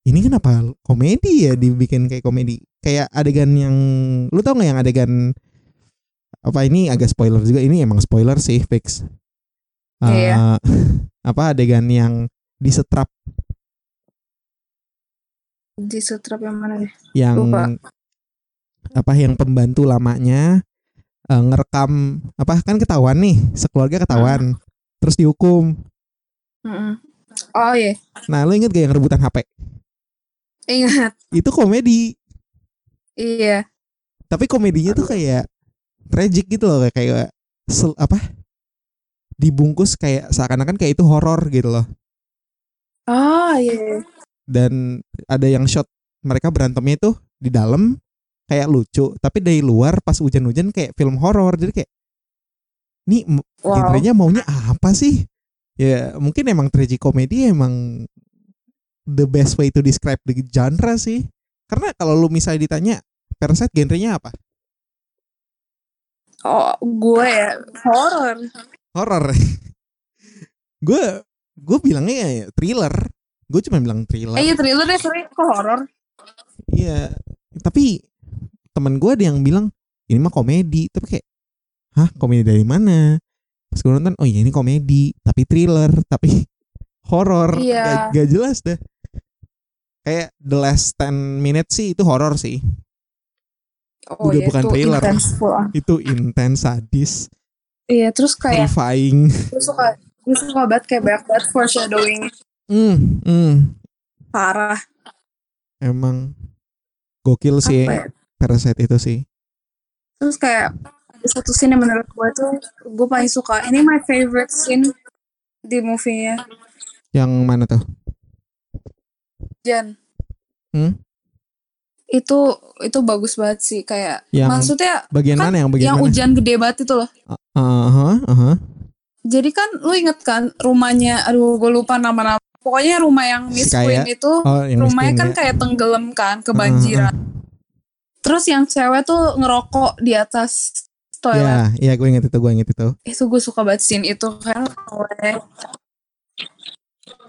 ini kenapa komedi ya dibikin kayak komedi? Kayak adegan yang lu tau nggak yang adegan apa ini agak spoiler juga ini emang spoiler sih fix. Iya. apa adegan yang disetrap di setrap yang mana deh yang Lupa. apa yang pembantu lamanya eh, ngerekam apa kan ketahuan nih sekeluarga ketahuan terus dihukum Mm-mm. Oh iya, nah lo inget gak yang rebutan HP ingat. itu komedi Iya. tapi komedinya tuh kayak tragic gitu loh kayak kayak sel- apa dibungkus kayak seakan-akan kayak itu horor gitu loh Oh iya. Dan ada yang shot mereka berantemnya itu di dalam kayak lucu. Tapi dari luar pas hujan-hujan kayak film horor. Jadi kayak nih m- Wow. genrenya maunya apa sih? Ya mungkin emang comedy emang the best way to describe the genre sih. Karena kalau lu misalnya ditanya Parasite genrenya apa? Oh, gue ya horor. horor. Gue gue bilangnya ya thriller gue cuma bilang thriller Eh, iya thriller deh, sorry. Kok horor? Iya, tapi teman gue ada yang bilang ini mah komedi, tapi kayak, hah komedi dari mana? Pas gue nonton, oh iya ini komedi, tapi thriller, tapi horor, Iya. gak, gak jelas deh. Kayak the last 10 minutes sih itu horor sih, Oh Udah iya, bukan itu thriller. intense itu intens, sadis, Iya, terus kayak terrifying. gue suka gue suka banget kayak banyak banget foreshadowing Hmm, hmm, parah. emang gokil sih ya? Parasite itu sih. Terus kayak ada satu scene yang menurut gue tuh gue paling suka. Ini my favorite scene di movie-nya. Yang mana tuh? Jan. Hmm? Itu itu bagus banget sih kayak Yang maksudnya Bagian kan mana yang bagian yang mana? hujan gede banget itu loh. Aha, aha. Jadi kan lu inget kan rumahnya aduh gue lupa nama-nama. Pokoknya rumah yang Miss kaya. Queen itu Oh, yang rumahnya kan ya. kayak tenggelam kan kebanjiran. Terus yang cewek tuh ngerokok di atas toilet. Ya, ya gue inget itu, gue inget itu. Itu gue suka banget scene itu kan.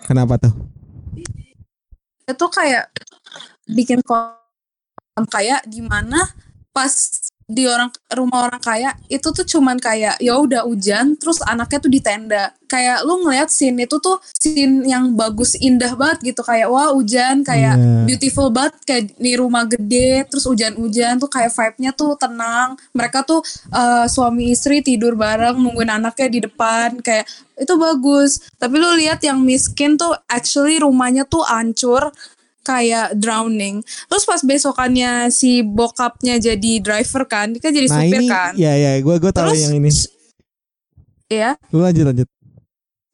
Kenapa tuh? Itu kayak bikin kolam kaya di mana pas di orang rumah orang kaya itu tuh cuman kayak ya udah hujan terus anaknya tuh di tenda. Kayak lu ngeliat scene itu tuh scene yang bagus indah banget gitu. Kayak wah hujan kayak Iya. beautiful banget kayak di rumah gede terus hujan-hujan tuh kayak vibe-nya tuh tenang. Mereka tuh eh, suami istri tidur bareng nungguin anaknya di depan kayak itu bagus. Tapi lu lihat yang miskin tuh actually rumahnya tuh hancur kayak drowning terus pas besokannya si bokapnya jadi driver kan dia kan jadi Nah supir ini, kan ya ya, gue gue tahu Terus- yang ini. ya Lu lanjut lanjut.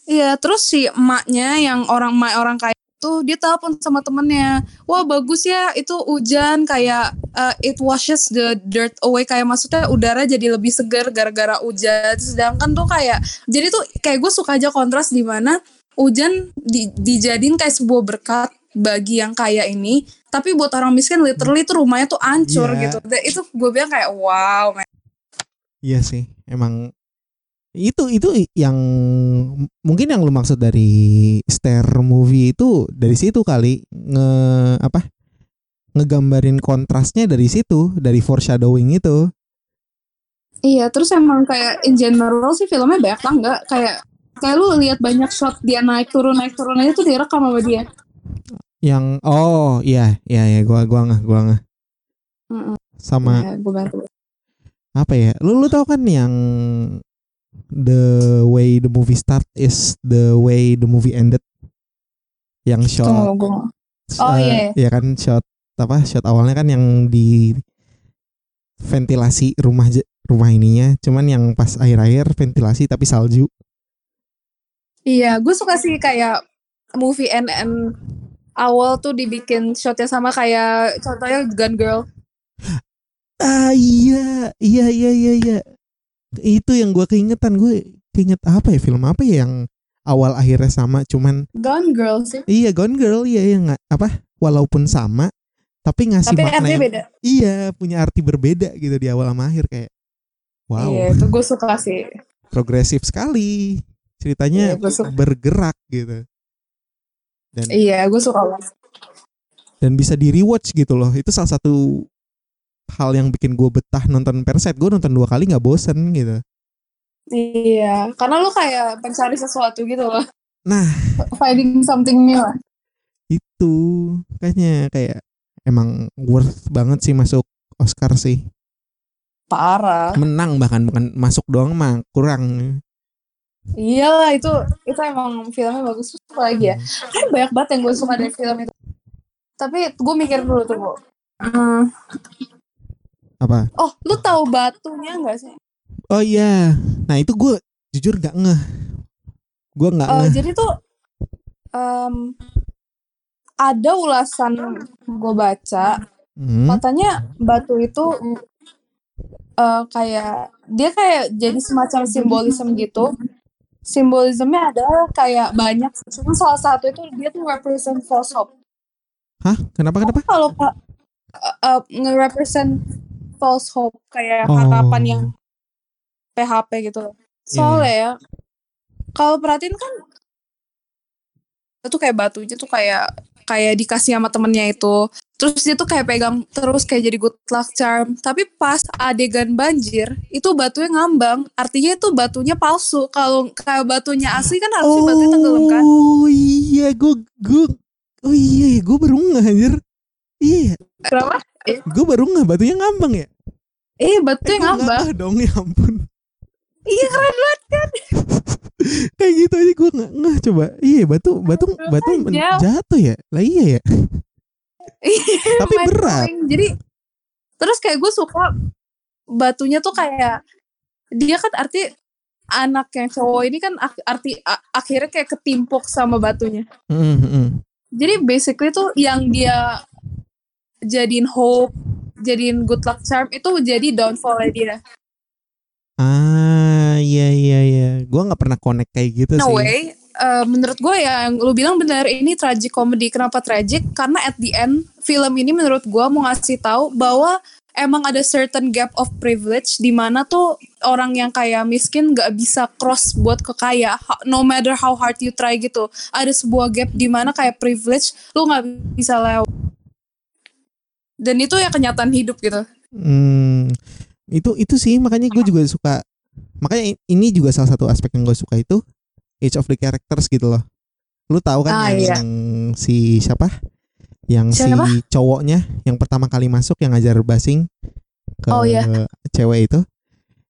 Iya, terus si emaknya yang orang emak orang kaya itu dia telepon sama temennya, wah bagus ya itu hujan kayak uh, it washes the dirt away kayak maksudnya udara jadi lebih segar gara-gara hujan. Sedangkan tuh kayak jadi tuh kayak gue suka aja kontras di mana hujan di, dijadiin kayak sebuah berkat bagi yang kaya ini, tapi buat orang miskin literally tuh rumahnya tuh hancur Iya. gitu. Dan itu gue bilang kayak wow, man. Iya sih, emang itu itu yang mungkin yang lu maksud dari stare movie itu dari situ kali nge apa ngegambarin kontrasnya dari situ dari foreshadowing itu Iya, terus emang kayak in general sih filmnya banyak banget kayak kayak lu lihat banyak shot dia naik turun naik turun aja tuh direkam sama dia. Yang oh iya iya ya gua gua nggak gua nggak sama Ya, bantu. apa ya lu lu tau kan yang the way the movie start is the way the movie ended yang shot Tunggu, gue. Oh, eh, iya. ya kan shot apa shot awalnya kan yang di ventilasi rumah rumah ininya cuman yang pas akhir-akhir ventilasi tapi salju Iya, gue suka sih kayak movie end end awal tuh dibikin shotnya sama kayak contohnya Gun Girl. ah iya iya iya iya iya. Itu yang gua keingetan. Gue keinget apa ya? Film apa ya yang awal akhirnya sama? Cuman Gun Girl sih. iya Gone Girl. Iya yang apa? Walaupun sama tapi ngasih Tapi makna yang- beda. iya punya arti berbeda gitu di awal sama akhir kayak wow. Iya, itu gue suka sih. progresif sekali. Ceritanya Iya, bergerak gitu dan Iya, gue suka banget. dan bisa di rewatch gitu loh itu salah satu hal yang bikin gue betah nonton Parasite gue nonton dua kali nggak bosen gitu Iya, karena lu kayak pencari sesuatu gitu loh. Nah. finding something new. lah. itu kayaknya kayak emang worth banget sih masuk Oscar sih. Parah. Menang bahkan bukan masuk doang mah kurang. Iyalah itu itu emang filmnya bagus terus apa lagi ya. Kan banyak banget yang gue suka dari film itu. Tapi gue mikir dulu tuh, Bu. Hmm, Apa? oh, lu tahu batunya nggak sih? Oh iya. Nah itu gue jujur gak ngeh. Gue nggak ngeh. jadi tuh em, ada ulasan gue baca Hmm. katanya batu itu eh, kayak dia kayak jadi semacam simbolisme gitu simbolismenya adalah kayak banyak cuma salah satu itu dia tuh represent false hope Hah? Kenapa kenapa? kalau pak uh, nge-represent false hope kayak Oh. harapan yang PHP gitu soalnya ya kalau perhatiin kan itu kayak batunya tuh kayak kayak dikasih sama temennya itu. Terus dia tuh kayak pegang terus kayak jadi good luck charm. Tapi pas adegan banjir itu batunya ngambang. Artinya itu batunya palsu. Kalau kayak batunya asli kan harusnya batunya tenggelam kan? Oh iya, gue gue Oh iya, gue baru ngeh anjir. Iya, ya. kenapa? Gue baru ngeh batunya ngambang ya. eh batunya Eh, nggak ngambang dong ya ampun. iya keren banget kan Kayak gitu aja gue nggak ngeh coba. Iya batu batu batu jatuh ya. Lah iya ya. Tapi Mind berat. jadi terus kayak gue suka batunya tuh kayak dia kan arti anak yang cowok ini kan arti akhirnya kayak ketimpuk sama batunya Mm, mm. jadi basically tuh yang dia jadiin hope jadiin good luck charm itu jadi downfall dia Ah iya iya iya. Gue nggak pernah connect kayak gitu no sih. way. Eh, menurut gue ya yang lu bilang benar ini tragic comedy. Kenapa tragic? Karena at the end film ini menurut gue mau ngasih tahu bahwa emang ada certain gap of privilege di mana tuh orang yang kaya miskin gak bisa cross buat ke kaya no matter how hard you try gitu. Ada sebuah gap di mana kayak privilege lu nggak bisa lewat. Dan itu ya kenyataan hidup gitu. Hmm, itu itu sih makanya gue juga suka. Makanya ini juga salah satu aspek yang gue suka itu age of the characters gitu loh. Lu tahu kan Ah, yang, iya. yang si siapa? Yang Siapa? si cowoknya yang pertama kali masuk yang ngajar basing ke Oh, iya. cewek itu.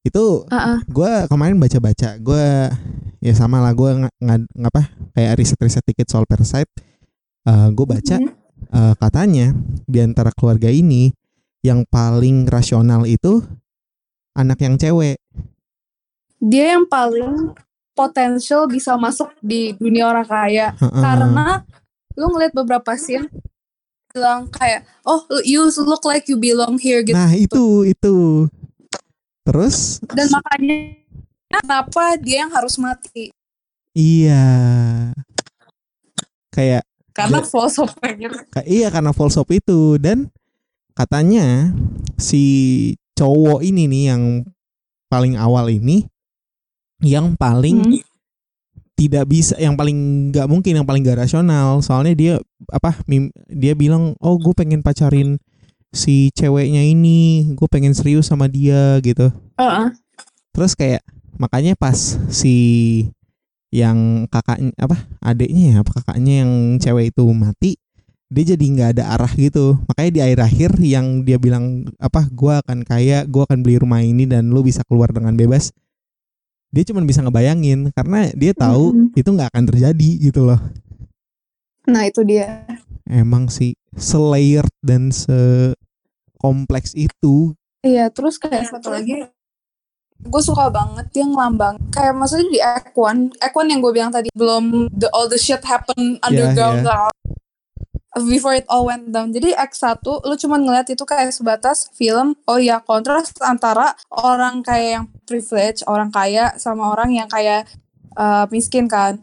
Itu Heeh. gue kemarin baca-baca, gue ya sama lah gue nggak ngapa kayak riset-riset dikit soal Parasite. Eh gue baca Mhm. eh, katanya di antara keluarga ini yang paling rasional itu anak yang cewek. dia yang paling potensial bisa masuk di dunia orang kaya. Heeh. karena lu ngeliat beberapa scene bilang kayak oh you look like you belong here gitu. Nah itu itu. Terus? Dan makanya kenapa dia yang harus mati? Iya. Kayak karena hope kayak iya karena false hope itu. Dan katanya si cowok ini nih yang paling awal ini yang paling Hmm. tidak bisa yang paling nggak mungkin yang paling gak rasional soalnya dia apa dia bilang oh gue pengen pacarin si ceweknya ini gue pengen serius sama dia gitu Heeh. terus kayak makanya pas si yang kakaknya apa adiknya ya apa kakaknya yang cewek itu mati dia jadi nggak ada arah gitu. Makanya di akhir akhir yang dia bilang apa gue akan kaya gue akan beli rumah ini dan lu bisa keluar dengan bebas dia cuma bisa ngebayangin karena dia tahu Mm-mm. itu nggak akan terjadi gitu loh. Nah itu dia. Emang sih selayered dan se kompleks itu. Iya terus kayak satu lagi gue suka banget dia ngelambang kayak maksudnya di Act One yang gue bilang tadi belum the, all the shit happen underground yeah. lah before it all went down jadi Act 1 lu cuma ngeliat itu kayak sebatas film oh ya kontras antara orang kayak yang privilege orang kaya sama orang yang kayak uh, miskin kan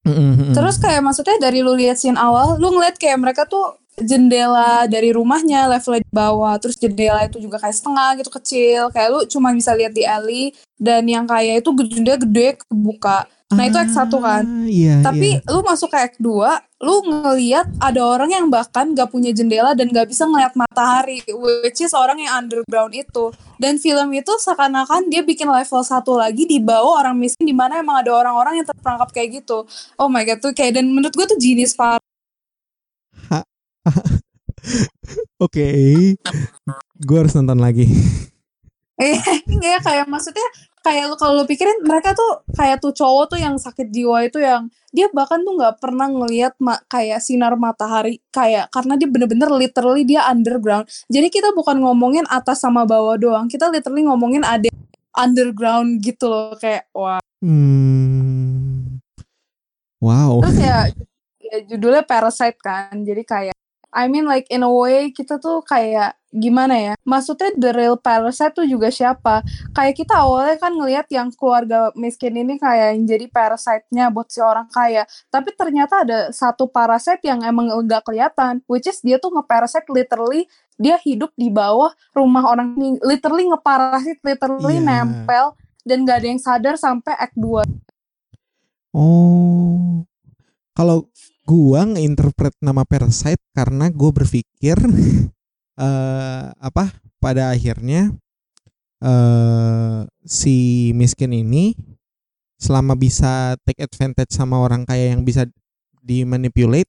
Mm-mm-mm. Terus kayak maksudnya dari lu lihat scene awal, lu ngeliat kayak mereka tuh jendela dari rumahnya levelnya di bawah, terus jendela itu juga kayak setengah gitu kecil, kayak lu cuma bisa lihat di alley dan yang kayak itu jendela gede kebuka. Nah itu Act 1 kan. Ah, iya, Tapi iya. lu masuk ke Act 2, lu ngeliat ada orang yang bahkan gak punya jendela dan gak bisa ngeliat matahari, which is orang yang underground itu. Dan film itu seakan-akan dia bikin level satu lagi di bawah orang miskin di mana emang ada orang-orang yang terperangkap kayak gitu. Oh my god tuh kayak dan menurut gue tuh genius parah. Oke, gue harus nonton lagi. Iya kayak maksudnya kayak lu kalau lu pikirin mereka tuh kayak tuh cowok tuh yang sakit jiwa itu yang dia bahkan tuh nggak pernah ngelihat ma- kayak sinar matahari kayak karena dia bener-bener literally dia underground. Jadi kita bukan ngomongin atas sama bawah doang, kita literally ngomongin ada underground gitu loh kayak wah. Hmm. Wow. Terus ya, ya judulnya Parasite kan. Jadi kayak I mean like in a way kita tuh kayak gimana ya? Maksudnya the real parasite tuh juga siapa? Kayak kita awalnya kan ngelihat yang keluarga miskin ini kayak yang jadi parasite-nya buat si orang kaya. Tapi ternyata ada satu parasite yang emang nggak kelihatan, which is dia tuh nge-parasite literally dia hidup di bawah rumah orang ini, literally ngeparasit, literally Iya. nempel dan gak ada yang sadar sampai act 2. Oh. Kalau gua ngeinterpret nama Parasite karena gue berpikir eh apa pada akhirnya eh si miskin ini selama bisa take advantage sama orang kaya yang bisa dimanipulate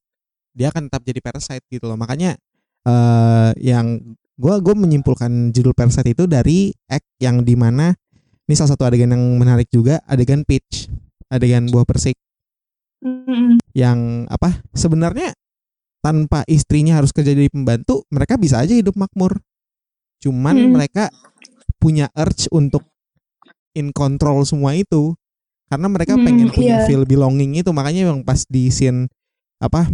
dia akan tetap jadi parasite gitu loh. Makanya eh yang gua gue menyimpulkan judul parasite itu dari act yang di mana ini salah satu adegan yang menarik juga adegan pitch adegan buah persik Yang apa? Sebenarnya tanpa istrinya harus kerja jadi pembantu mereka bisa aja hidup makmur. Cuman Hmm. mereka punya urge untuk in control semua itu. Karena mereka Hmm, pengen punya iya. feel belonging itu. Makanya yang pas di scene apa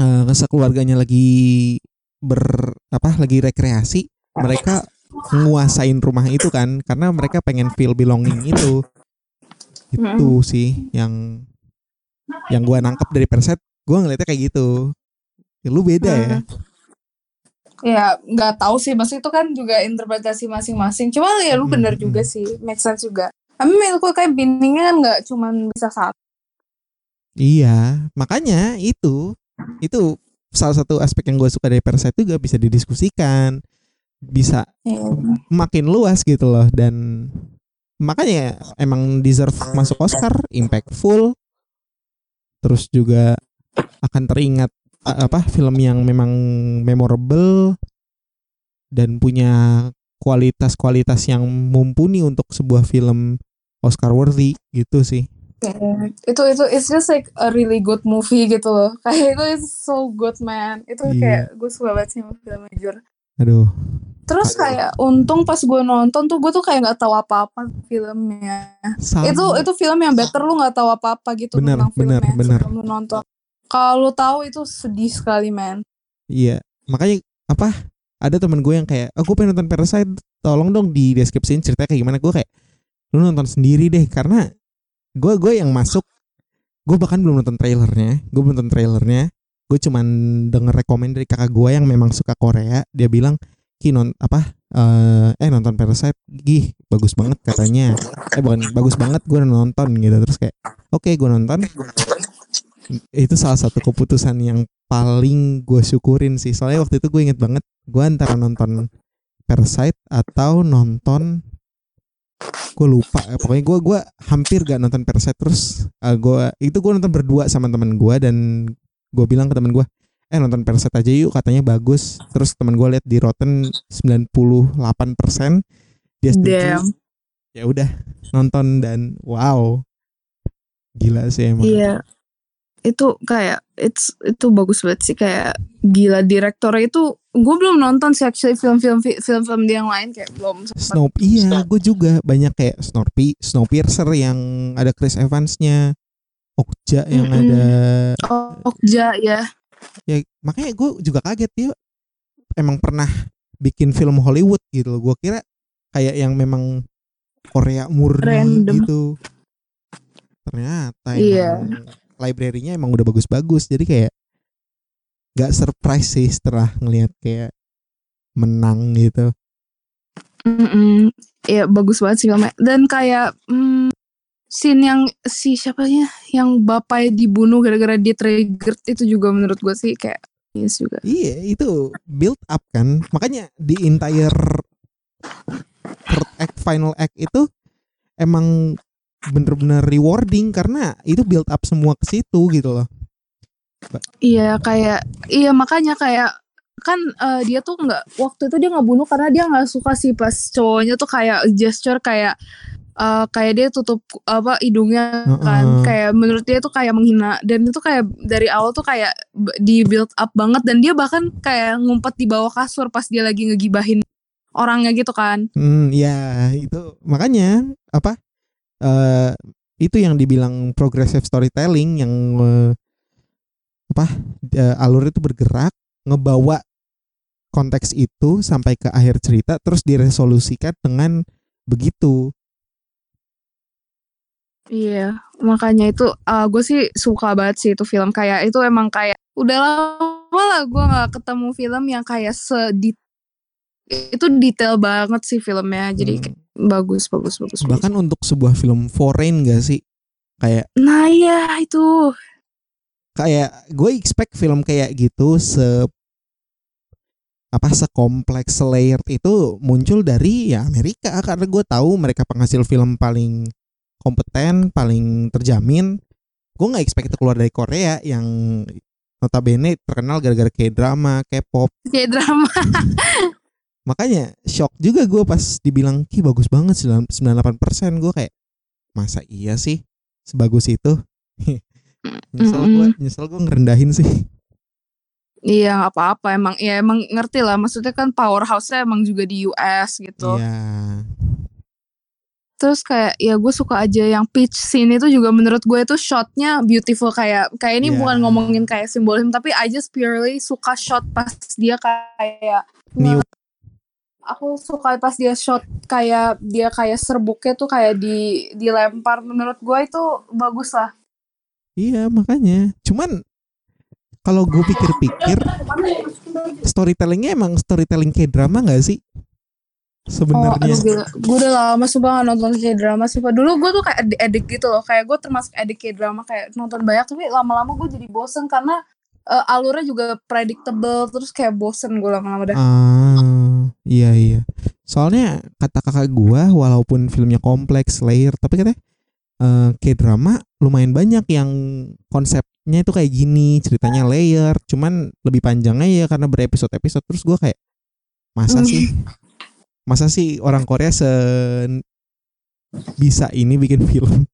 eh, sekeluarganya lagi ber apa lagi rekreasi mereka nguasain rumah itu kan. Karena mereka pengen feel belonging itu. Itu sih yang yang gua nangkep dari Perset gua ngeliatnya kayak gitu ya, lu beda ya Ya nggak tahu sih, maksudnya itu kan juga interpretasi masing-masing. Cuma ya lu bener Mm-mm. juga sih, make sense juga. Tapi menurutku kayak bindingnya kan nggak cuman bisa satu. iya makanya itu itu salah satu aspek yang gue suka dari Perset juga bisa didiskusikan bisa Ya, makin luas gitu loh dan makanya emang deserve masuk Oscar impactful terus juga akan teringat apa film yang memang memorable dan punya kualitas-kualitas yang mumpuni untuk sebuah film Oscar worthy gitu sih ya, itu itu it's just like a really good movie gitu loh. Kayak itu is so good man. Itu Iya. kayak gue suka banget sih film jujur. Aduh Terus kayak untung pas gue nonton tuh gue tuh kayak nggak tahu apa-apa filmnya. sama Itu itu film yang better lu nggak tahu apa-apa gitu Bener, tentang filmnya bener, bener. sebelum lu nonton. Kalau lu tahu itu sedih sekali man. Iya, makanya apa? Ada temen gue yang kayak, aku pengen nonton Parasite, tolong dong di deskripsiin ceritanya kayak gimana. Gue kayak, lu nonton sendiri deh, karena gue gue yang masuk, gue bahkan belum nonton trailernya, gue belum nonton trailernya, gue cuman denger rekomend dari kakak gue yang memang suka Korea, dia bilang, ki non apa? eh eh nonton Parasite, gih bagus banget katanya. Eh bukan bagus banget, gue nonton gitu. Terus kayak, oke gue nonton, itu salah satu keputusan yang paling gue syukurin sih. Soalnya waktu itu gue inget banget gue antara nonton Parasite atau nonton gue lupa. Ya, pokoknya gue gua hampir gak nonton Parasite terus. Eh, gue itu gue nonton berdua sama teman gue dan gue bilang ke teman gue eh nonton Parasite aja yuk katanya bagus. Terus teman gue lihat di Rotten 98% dia setuju. Ya udah nonton dan wow. Gila sih emang. Iya. Itu kayak it's itu bagus banget sih kayak gila direktornya itu gue belum nonton sih actually film-film film-film dia yang lain kayak belum. Snow iya gue juga banyak kayak Snorpi Snowpiercer yang ada Chris Evansnya Okja yang Mm-mm. ada Oh, Okja ya. ya makanya gue juga kaget dia emang pernah bikin film Hollywood gitu loh gue kira kayak yang memang Korea murni Random. gitu ternyata Iya. emang library-nya emang udah bagus-bagus jadi kayak gak surprise sih setelah ngelihat kayak menang gitu Mm-mm. Iya bagus banget sih filmnya. Dan kayak mm, scene yang si siapanya yang bapaknya dibunuh gara-gara dia triggered itu juga menurut gue sih kayak yes juga. Iya itu build up kan Makanya di entire third act, final act itu Emang bener-bener rewarding Karena itu build up semua ke situ gitu loh Iya kayak iya makanya kayak kan uh, dia tuh nggak waktu itu dia nggak bunuh karena dia nggak suka sih pas cowoknya tuh kayak gesture kayak uh, kayak dia tutup apa hidungnya uh -uh. kan kayak menurut dia tuh kayak menghina dan itu kayak dari awal tuh kayak di build up banget dan dia bahkan kayak ngumpet di bawah kasur pas dia lagi ngegibahin orangnya gitu kan hmm ya itu makanya apa uh, itu yang dibilang progressive storytelling yang uh, apa uh, alur itu bergerak ngebawa konteks itu sampai ke akhir cerita terus diresolusikan dengan begitu. Iya, makanya itu uh, gue sih suka banget sih itu film. Kayak itu emang kayak udah lama lah gue nggak ketemu film yang kayak sedit itu detail banget sih filmnya. Jadi hmm. bagus bagus bagus bahkan bagus. untuk sebuah film foreign gak sih? Kayak nah iya itu. Kayak gue expect film kayak gitu se apa sekompleks layered itu muncul dari ya Amerika. Karena gue tahu mereka penghasil film paling kompeten paling terjamin. Gue nggak expect itu keluar dari Korea yang notabene terkenal gara-gara kayak drama K-pop. Kayak drama makanya shock juga gue pas dibilang ki bagus banget 98% gue kayak masa iya sih? Sebagus itu. Nyesel gue nyesel gue ngerendahin sih. Iya nggak apa-apa. Emang ya emang ngerti lah. Maksudnya kan powerhouse-nya emang juga di US gitu. Iya. Terus kayak ya gue suka aja yang pitch scene itu juga menurut gue itu shotnya beautiful kayak kayak ini yeah. bukan ngomongin kayak simbolisme tapi I just purely suka shot pas dia kayak New. Aku suka pas dia shot kayak dia kayak serbuknya tuh kayak di dilempar menurut gue itu bagus lah. Iya makanya. Cuman kalau gue pikir-pikir storytellingnya emang storytelling kayak drama gak sih sebenarnya oh, gue udah lama sumpah gak nonton kayak drama sumpah dulu gue tuh kayak edik gitu loh. Kayak gue termasuk edik kayak drama kayak nonton banyak tapi lama-lama gue jadi bosen karena uh, alurnya juga predictable terus kayak bosen gue lama-lama dah ah iya iya. Soalnya kata kakak gue walaupun filmnya kompleks layer tapi katanya uh, kayak drama lumayan banyak yang konsepnya itu kayak gini ceritanya layer cuman lebih panjangnya ya karena berepisode-episode terus gue kayak masa sih masa sih orang Korea se bisa ini bikin film?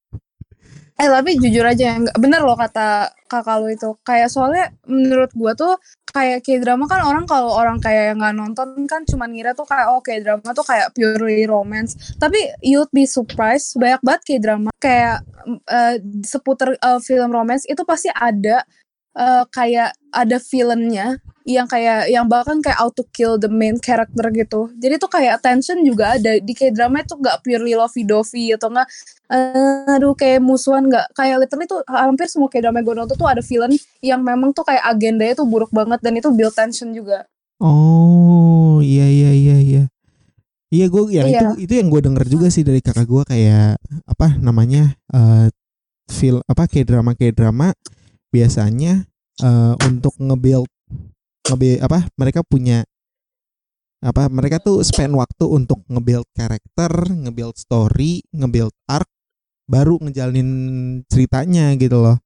Eh tapi jujur aja nggak bener loh kata kakak lu itu. Kayak soalnya menurut gua tuh kayak kayak drama kan orang kalau orang kayak yang nggak nonton kan cuma ngira tuh kayak oh drama tuh kayak purely romance. Tapi you'd be surprised banyak banget kayak drama kayak uh, seputar uh, film romance itu pasti ada uh, kayak ada villainnya yang kayak yang bahkan kayak auto kill the main character gitu. Jadi tuh kayak tension juga ada. Di kayak drama itu gak purely lovey dovey atau enggak uh, aduh kayak musuhan gak kayak literally tuh hampir semua kayak drama gue nonton tuh ada villain yang memang tuh kayak agendanya tuh buruk banget dan itu build tension juga. Oh iya iya iya iya. Iya gue yang iya. itu itu yang gue denger juga sih dari kakak gue kayak apa namanya uh, feel apa kayak drama kayak drama biasanya uh, untuk ngebuild ngebuild apa mereka punya apa mereka tuh spend waktu untuk ngebuild karakter, ngebuild story, ngebuild arc baru ngejalanin ceritanya gitu loh.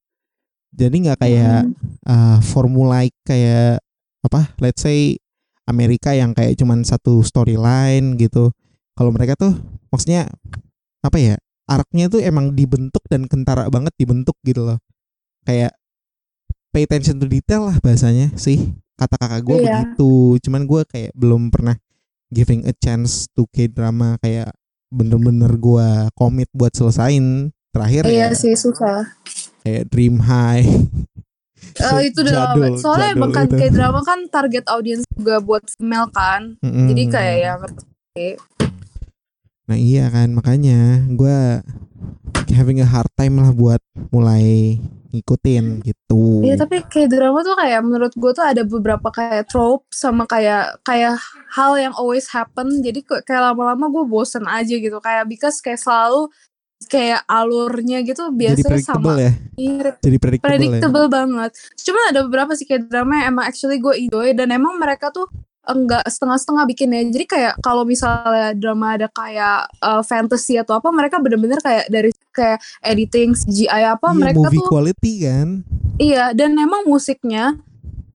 Jadi nggak kayak uh, formula kayak apa let's say Amerika yang kayak cuman satu storyline gitu. Kalau mereka tuh maksudnya apa ya? Arc-nya tuh emang dibentuk dan kentara banget dibentuk gitu loh. Kayak pay attention to detail lah bahasanya sih kata kakak gue iya. begitu cuman gue kayak belum pernah giving a chance to k drama kayak bener-bener gue komit buat selesain terakhir iya ya, sih susah kayak Dream High Uh, itu udah lama. Soalnya emang kan kayak drama kan target audiens juga buat female kan. Mm -hmm. Jadi kayak ya Nah iya kan makanya gue having a hard time lah buat mulai ngikutin gitu. Iya tapi kayak drama tuh kayak menurut gue tuh ada beberapa kayak trope sama kayak kayak hal yang always happen. Jadi kayak lama-lama gue bosen aja gitu kayak because kayak selalu kayak alurnya gitu biasanya sama. Ya? Iya, Jadi predictable, predictable ya? banget. Cuma ada beberapa sih kayak drama yang emang actually gue enjoy dan emang mereka tuh enggak setengah-setengah bikinnya. Jadi kayak kalau misalnya drama ada kayak uh, fantasy atau apa, mereka bener-bener kayak dari kayak editing CGI apa, iya, mereka movie tuh quality kan. Iya, dan emang musiknya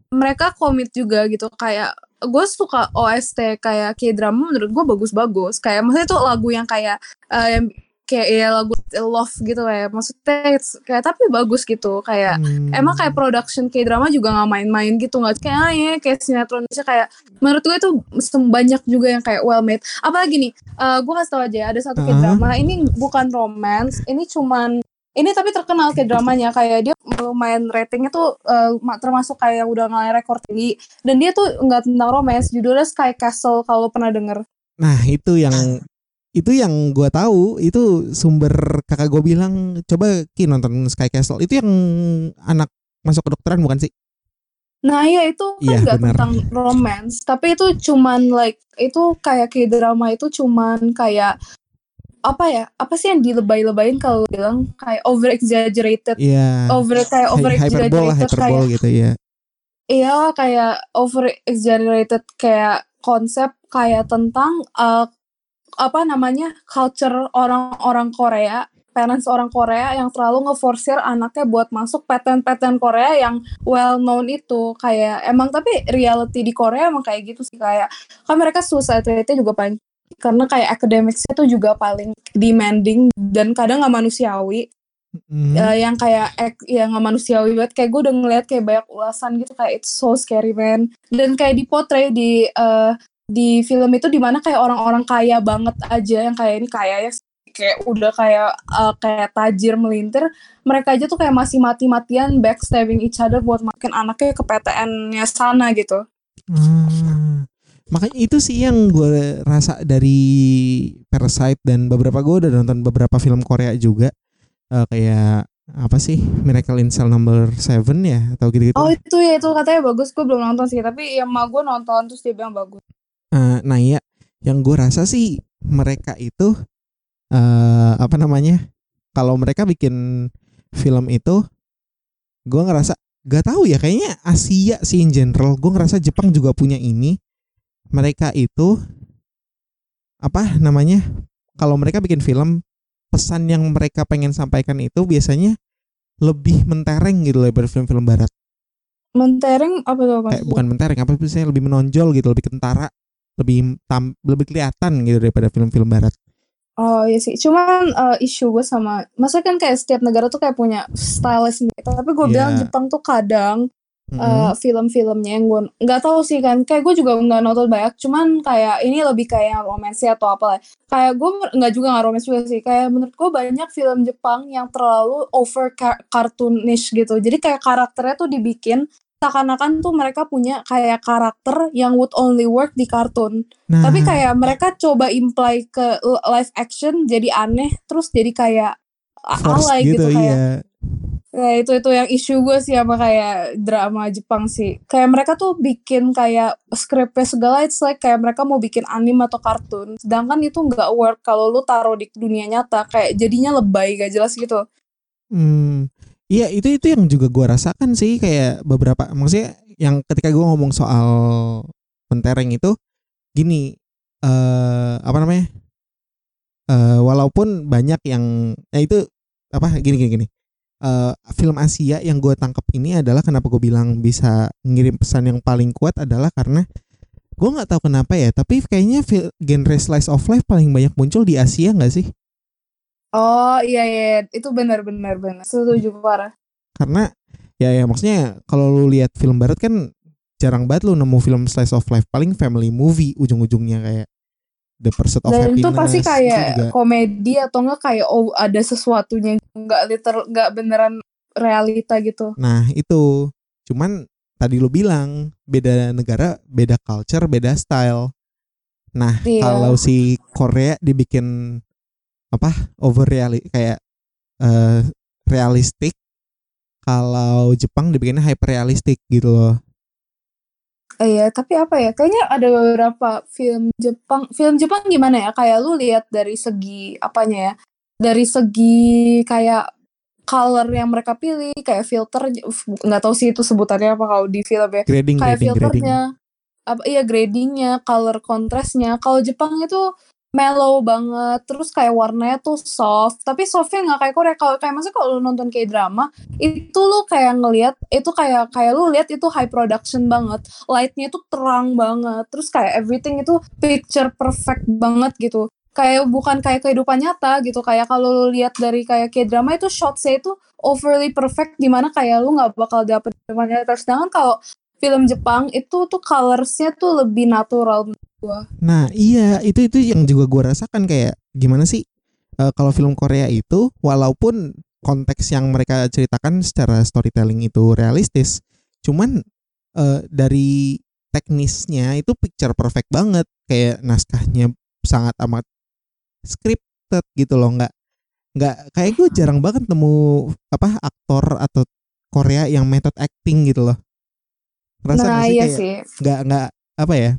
mereka komit juga gitu kayak gue suka OST kayak K-drama menurut gue bagus-bagus kayak maksudnya tuh lagu yang kayak uh, yang kayak ya lagu love gitu ya maksudnya kayak tapi bagus gitu. Kayak Hmm. emang kayak production K-drama juga nggak main-main gitu nggak kayak ah, ya kayak sinetron Indonesia kayak menurut gue itu banyak juga yang kayak well made. Apalagi nih uh, gue kasih tau aja ada satu Uh-huh. K-drama ini bukan romance ini cuman ini tapi terkenal K-dramanya. Kayak dia lumayan ratingnya tuh uh, ma- termasuk kayak yang udah ngalih rekor tinggi. Dan dia tuh nggak tentang romance judulnya Sky Castle kalau pernah denger. Nah itu yang itu yang gue tahu itu sumber kakak gue bilang coba ki nonton Sky Castle itu yang anak masuk kedokteran bukan sih? Nah iya itu kan Iya, nggak tentang romance, tapi itu cuman like itu kayak k drama itu cuman kayak apa ya? Apa sih yang dilebay-lebayin kalau bilang kayak over exaggerated, Iya. over kayak over exaggerated kayak gitu ya. iya kayak over exaggerated kayak konsep kayak tentang uh, apa namanya culture orang-orang Korea parents orang Korea yang terlalu ngeforsir anaknya buat masuk pattern-pattern Korea yang well known itu. Kayak emang tapi reality di Korea emang kayak gitu sih kayak kan mereka suicide rate-nya juga paling karena kayak academics tuh juga paling demanding dan kadang nggak manusiawi. Hmm. Eh, yang kayak yang nggak manusiawi banget. Kayak gue udah ngeliat kayak banyak ulasan gitu kayak it's so scary man. Dan kayak dipotret di eh, di film itu di mana kayak orang-orang kaya banget aja yang kayak ini kaya ya kayak udah kayak eh, kayak tajir melintir mereka aja tuh kayak masih mati-matian backstabbing each other buat makin anaknya ke PTN-nya sana gitu Ah. Makanya itu sih yang gue rasa dari Parasite dan beberapa gue udah nonton beberapa film Korea juga Eh, kayak apa sih Miracle in Cell Number 7 ya atau gitu-gitu. oh itu ya itu katanya bagus gue belum nonton sih tapi yang ma gue nonton terus dia bilang bagus Eh, nah ya, yang gue rasa sih mereka itu eh apa namanya? Kalau mereka bikin film itu, gue ngerasa gak tahu ya kayaknya Asia sih in general. Gue ngerasa Jepang juga punya ini. Mereka itu apa namanya? Kalau mereka bikin film, pesan yang mereka pengen sampaikan itu biasanya lebih mentereng gitu loh daripada film-film barat. mentereng apa tuh Kayak maksudnya? bukan mentereng, apa biasanya lebih menonjol gitu, lebih kentara, lebih tam, lebih kelihatan gitu daripada film-film barat. Oh iya sih, cuman eh, isu gue sama, maksudnya kan kayak setiap negara tuh kayak punya style sendiri. Tapi gue Iya. bilang Jepang tuh kadang Mm-mm. eh, film-filmnya yang gue nggak tahu sih kan, kayak gue juga nggak nonton banyak. Cuman kayak ini lebih kayak romansi atau apa lah. Kayak gue nggak juga nggak romans juga sih. Kayak menurut gue banyak film Jepang yang terlalu over car- cartoonish gitu. Jadi kayak karakternya tuh dibikin seakan-akan tuh mereka punya kayak karakter yang would only work di kartun. Nah, Tapi kayak mereka coba imply ke live action jadi aneh terus jadi kayak forced alay gitu, kayak iya. ya itu itu yang isu gue sih sama kayak drama Jepang sih. Kayak mereka tuh bikin kayak skripnya segala it's like kayak mereka mau bikin anime atau kartun. Sedangkan itu nggak work kalau lu taruh di dunia nyata kayak jadinya lebay gak jelas gitu. Hmm, iya itu itu yang juga gua rasakan sih kayak beberapa maksudnya yang ketika gua ngomong soal mentereng itu gini eh apa namanya eh walaupun banyak yang ya itu apa gini gini gini Eh film Asia yang gue tangkap ini adalah kenapa gue bilang bisa ngirim pesan yang paling kuat adalah karena gue nggak tahu kenapa ya tapi kayaknya genre slice of life paling banyak muncul di Asia nggak sih oh iya iya itu benar benar benar. Setuju parah. Karena ya ya maksudnya kalau lu lihat film barat kan jarang banget lu nemu film slice of life. Paling family movie ujung-ujungnya kayak The Pursuit of dan Happiness itu pasti itu kayak juga. komedi atau enggak kayak oh ada sesuatunya nggak liter nggak beneran realita gitu. Nah itu. Cuman tadi lu bilang beda negara beda culture beda style. Nah Iya. kalau si Korea dibikin apa over reali kayak eh realistik kalau Jepang dibikinnya hyper realistik gitu loh Iya, tapi apa ya? Kayaknya ada beberapa film Jepang. Film Jepang gimana ya? Kayak lu lihat dari segi apanya ya? Dari segi kayak color yang mereka pilih, kayak filter, nggak tahu sih itu sebutannya apa kalau di film ya. grading Kayak grading grading filternya, apa iya gradingnya, color kontrasnya. Kalau Jepang itu mellow banget terus kayak warnanya tuh soft tapi softnya nggak kayak Korea. Kalau kayak masa kalau lu nonton kayak drama itu lu kayak ngelihat itu kayak kayak lu lihat itu high production banget lightnya itu terang banget terus kayak everything itu picture perfect banget gitu. Kayak bukan kayak kehidupan nyata gitu kayak kalau lu lihat dari kayak kayak drama itu shotsnya itu overly perfect di mana kayak lu nggak bakal dapet kehidupan nyata sedangkan kalau film Jepang itu tuh colorsnya tuh lebih natural gua. Nah iya itu itu yang juga gue rasakan kayak gimana sih uh, kalau film Korea itu walaupun konteks yang mereka ceritakan secara storytelling itu realistis, cuman uh, dari teknisnya itu picture perfect banget kayak naskahnya sangat amat scripted gitu loh nggak nggak kayak gue jarang banget nemu apa aktor atau Korea yang method acting gitu loh Ngerasa nah iya kayak sih. nggak nggak apa ya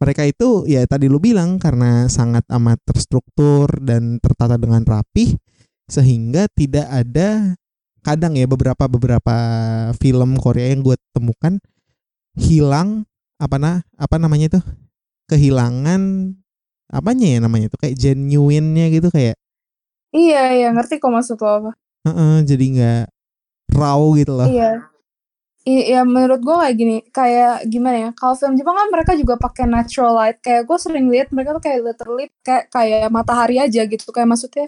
mereka itu ya tadi lu bilang karena sangat amat terstruktur dan tertata dengan rapih sehingga tidak ada kadang ya beberapa beberapa film Korea yang gue temukan hilang apa nah apa namanya itu kehilangan apanya ya namanya itu kayak genuine-nya gitu kayak Iya iya ngerti kok maksud lo apa. "Heeh," jadi nggak raw gitu loh. Iya. Iya menurut gue kayak gini, kayak gimana ya? Kalau film Jepang kan mereka juga pakai natural light. Kayak gue sering lihat mereka tuh kayak literally kayak kayak matahari aja gitu. Kayak maksudnya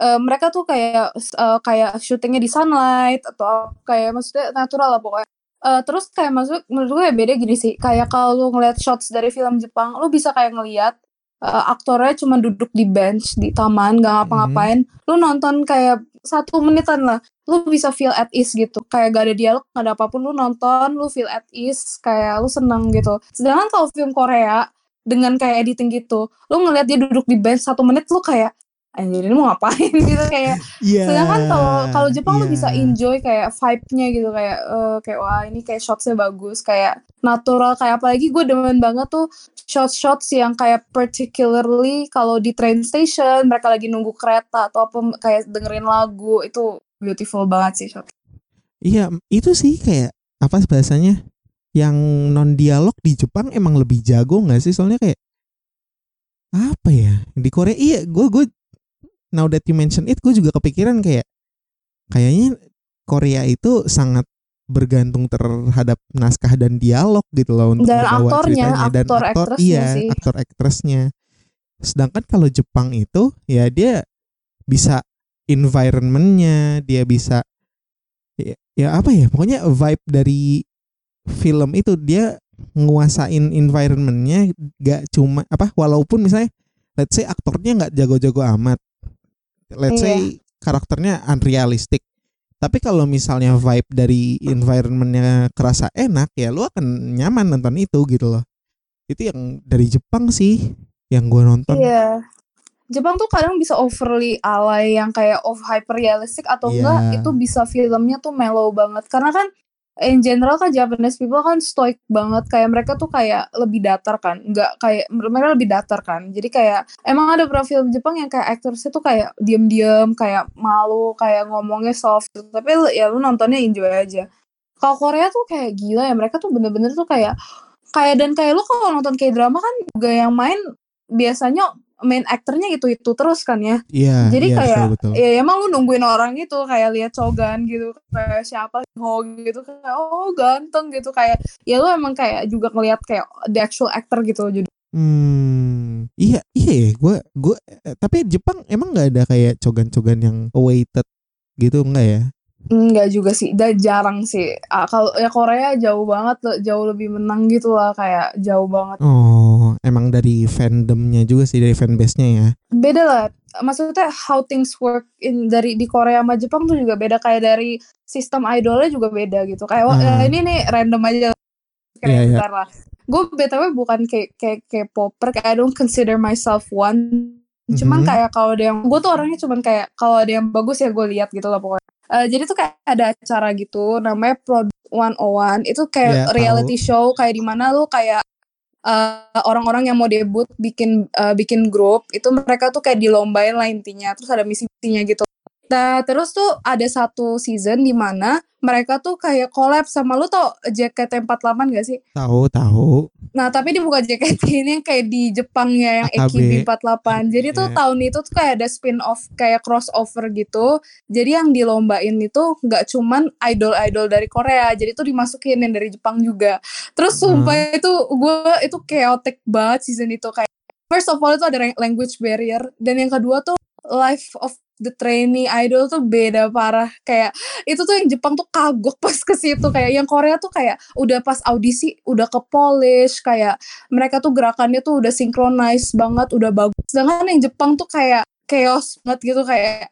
eh, mereka tuh kayak eh, kayak syutingnya di sunlight atau kayak maksudnya natural lah pokoknya. Eh, terus kayak maksud menurut gue ya beda gini sih. Kayak kalau lu ngeliat shots dari film Jepang, lu bisa kayak ngeliat eh, aktornya cuma duduk di bench di taman gak ngapa-ngapain. Lu nonton kayak satu menitan lah lu bisa feel at ease gitu kayak gak ada dialog gak ada apa pun lu nonton lu feel at ease kayak lu seneng gitu sedangkan kalau film Korea dengan kayak editing gitu lu ngeliat dia duduk di bench satu menit lu kayak anjir ini mau ngapain gitu kayak Iya. sedangkan kalau kalau Jepang lu iya. bisa enjoy kayak vibe-nya gitu kayak eh, kayak wah ini kayak shotsnya bagus kayak natural kayak apalagi gue demen banget tuh shots-shots yang kayak particularly kalau di train station mereka lagi nunggu kereta atau apa kayak dengerin lagu itu beautiful banget sih shot. Iya, itu sih kayak apa bahasanya? Yang non dialog di Jepang emang lebih jago nggak sih? Soalnya kayak apa ya? Di Korea iya, gue gue now that you mention it, gue juga kepikiran kayak kayaknya Korea itu sangat bergantung terhadap naskah dan dialog gitu loh untuk Dan membawa aktornya, ceritanya dan aktor aktor iya sih. aktor aktresnya sedangkan kalau Jepang itu ya dia bisa environmentnya dia bisa ya, ya apa ya pokoknya vibe dari film itu dia nguasain environmentnya gak cuma apa walaupun misalnya let's say aktornya nggak jago-jago amat let's Iya. say karakternya unrealistic tapi kalau misalnya vibe dari environmentnya kerasa enak ya lu akan nyaman nonton itu gitu loh itu yang dari Jepang sih yang gue nonton Iya. Jepang tuh kadang bisa overly alay yang kayak of hyper realistic atau Iya. enggak itu bisa filmnya tuh mellow banget karena kan in general kan Japanese people kan stoic banget. Kayak mereka tuh kayak lebih datar kan. Nggak kayak mereka lebih datar kan. Jadi kayak emang ada film Jepang yang kayak aktorsnya tuh kayak diem-diem kayak malu kayak ngomongnya soft tapi lu- ya lu nontonnya enjoy aja. Kalau Korea tuh kayak gila ya. Mereka tuh bener-bener tuh kayak kayak dan kayak lu kalau nonton kayak drama kan juga yang main biasanya main aktornya itu itu terus kan ya iya jadi iya, kayak betul, betul. ya emang lu nungguin orang itu kayak lihat cogan gitu kayak siapa ho gitu kayak oh ganteng gitu kayak ya lu emang kayak juga ngelihat kayak the actual actor gitu jadi Hmm, iya iya ya, gue gue eh, tapi Jepang emang nggak ada kayak cogan-cogan yang awaited gitu enggak ya? Enggak juga sih, dan jarang sih. Ah, kalau ya Korea jauh banget, loh, jauh lebih menang gitu lah, kayak jauh banget. Oh, emang dari fandomnya juga sih dari fanbase-nya ya. Beda lah, maksudnya how things work in dari di Korea sama Jepang tuh juga beda kayak dari sistem idolnya juga beda gitu. Kayak wah, Ah. eh, ini nih random aja. Kayak Iya, iya. bentar lah. Gue btw bukan kayak kayak kayak popper, kayak I don't consider myself one. Cuman Mhm. kayak kalau ada yang gue tuh orangnya cuman kayak kalau ada yang bagus ya gue lihat gitu lah pokoknya. Eh, jadi tuh kayak ada acara gitu namanya Prod 101 itu kayak Ya, tahu. reality show kayak di mana lu kayak eh, orang-orang yang mau debut bikin eh, bikin grup itu mereka tuh kayak dilombain lah intinya. Terus ada misi-misinya gitu Nah, terus tuh ada satu season di mana mereka tuh kayak collab sama lu tau JKT48 gak sih? Tahu, tahu. Nah, tapi ini bukan JKT ini yang kayak di Jepang ya yang AKB. AKB48. Jadi tuh Iya. tahun itu tuh kayak ada spin-off kayak crossover gitu. Jadi yang dilombain itu nggak cuman idol-idol dari Korea, jadi tuh dimasukin yang dari Jepang juga. Terus Hmm. sumpah itu gue itu chaotic banget season itu kayak first of all itu ada language barrier dan yang kedua tuh life of the trainee idol tuh beda parah. Kayak itu tuh yang Jepang tuh kagok pas ke situ. Kayak yang Korea tuh kayak udah pas audisi udah ke polish. Kayak mereka tuh gerakannya tuh udah synchronize banget udah bagus. Sedangkan yang Jepang tuh kayak chaos banget gitu. Kayak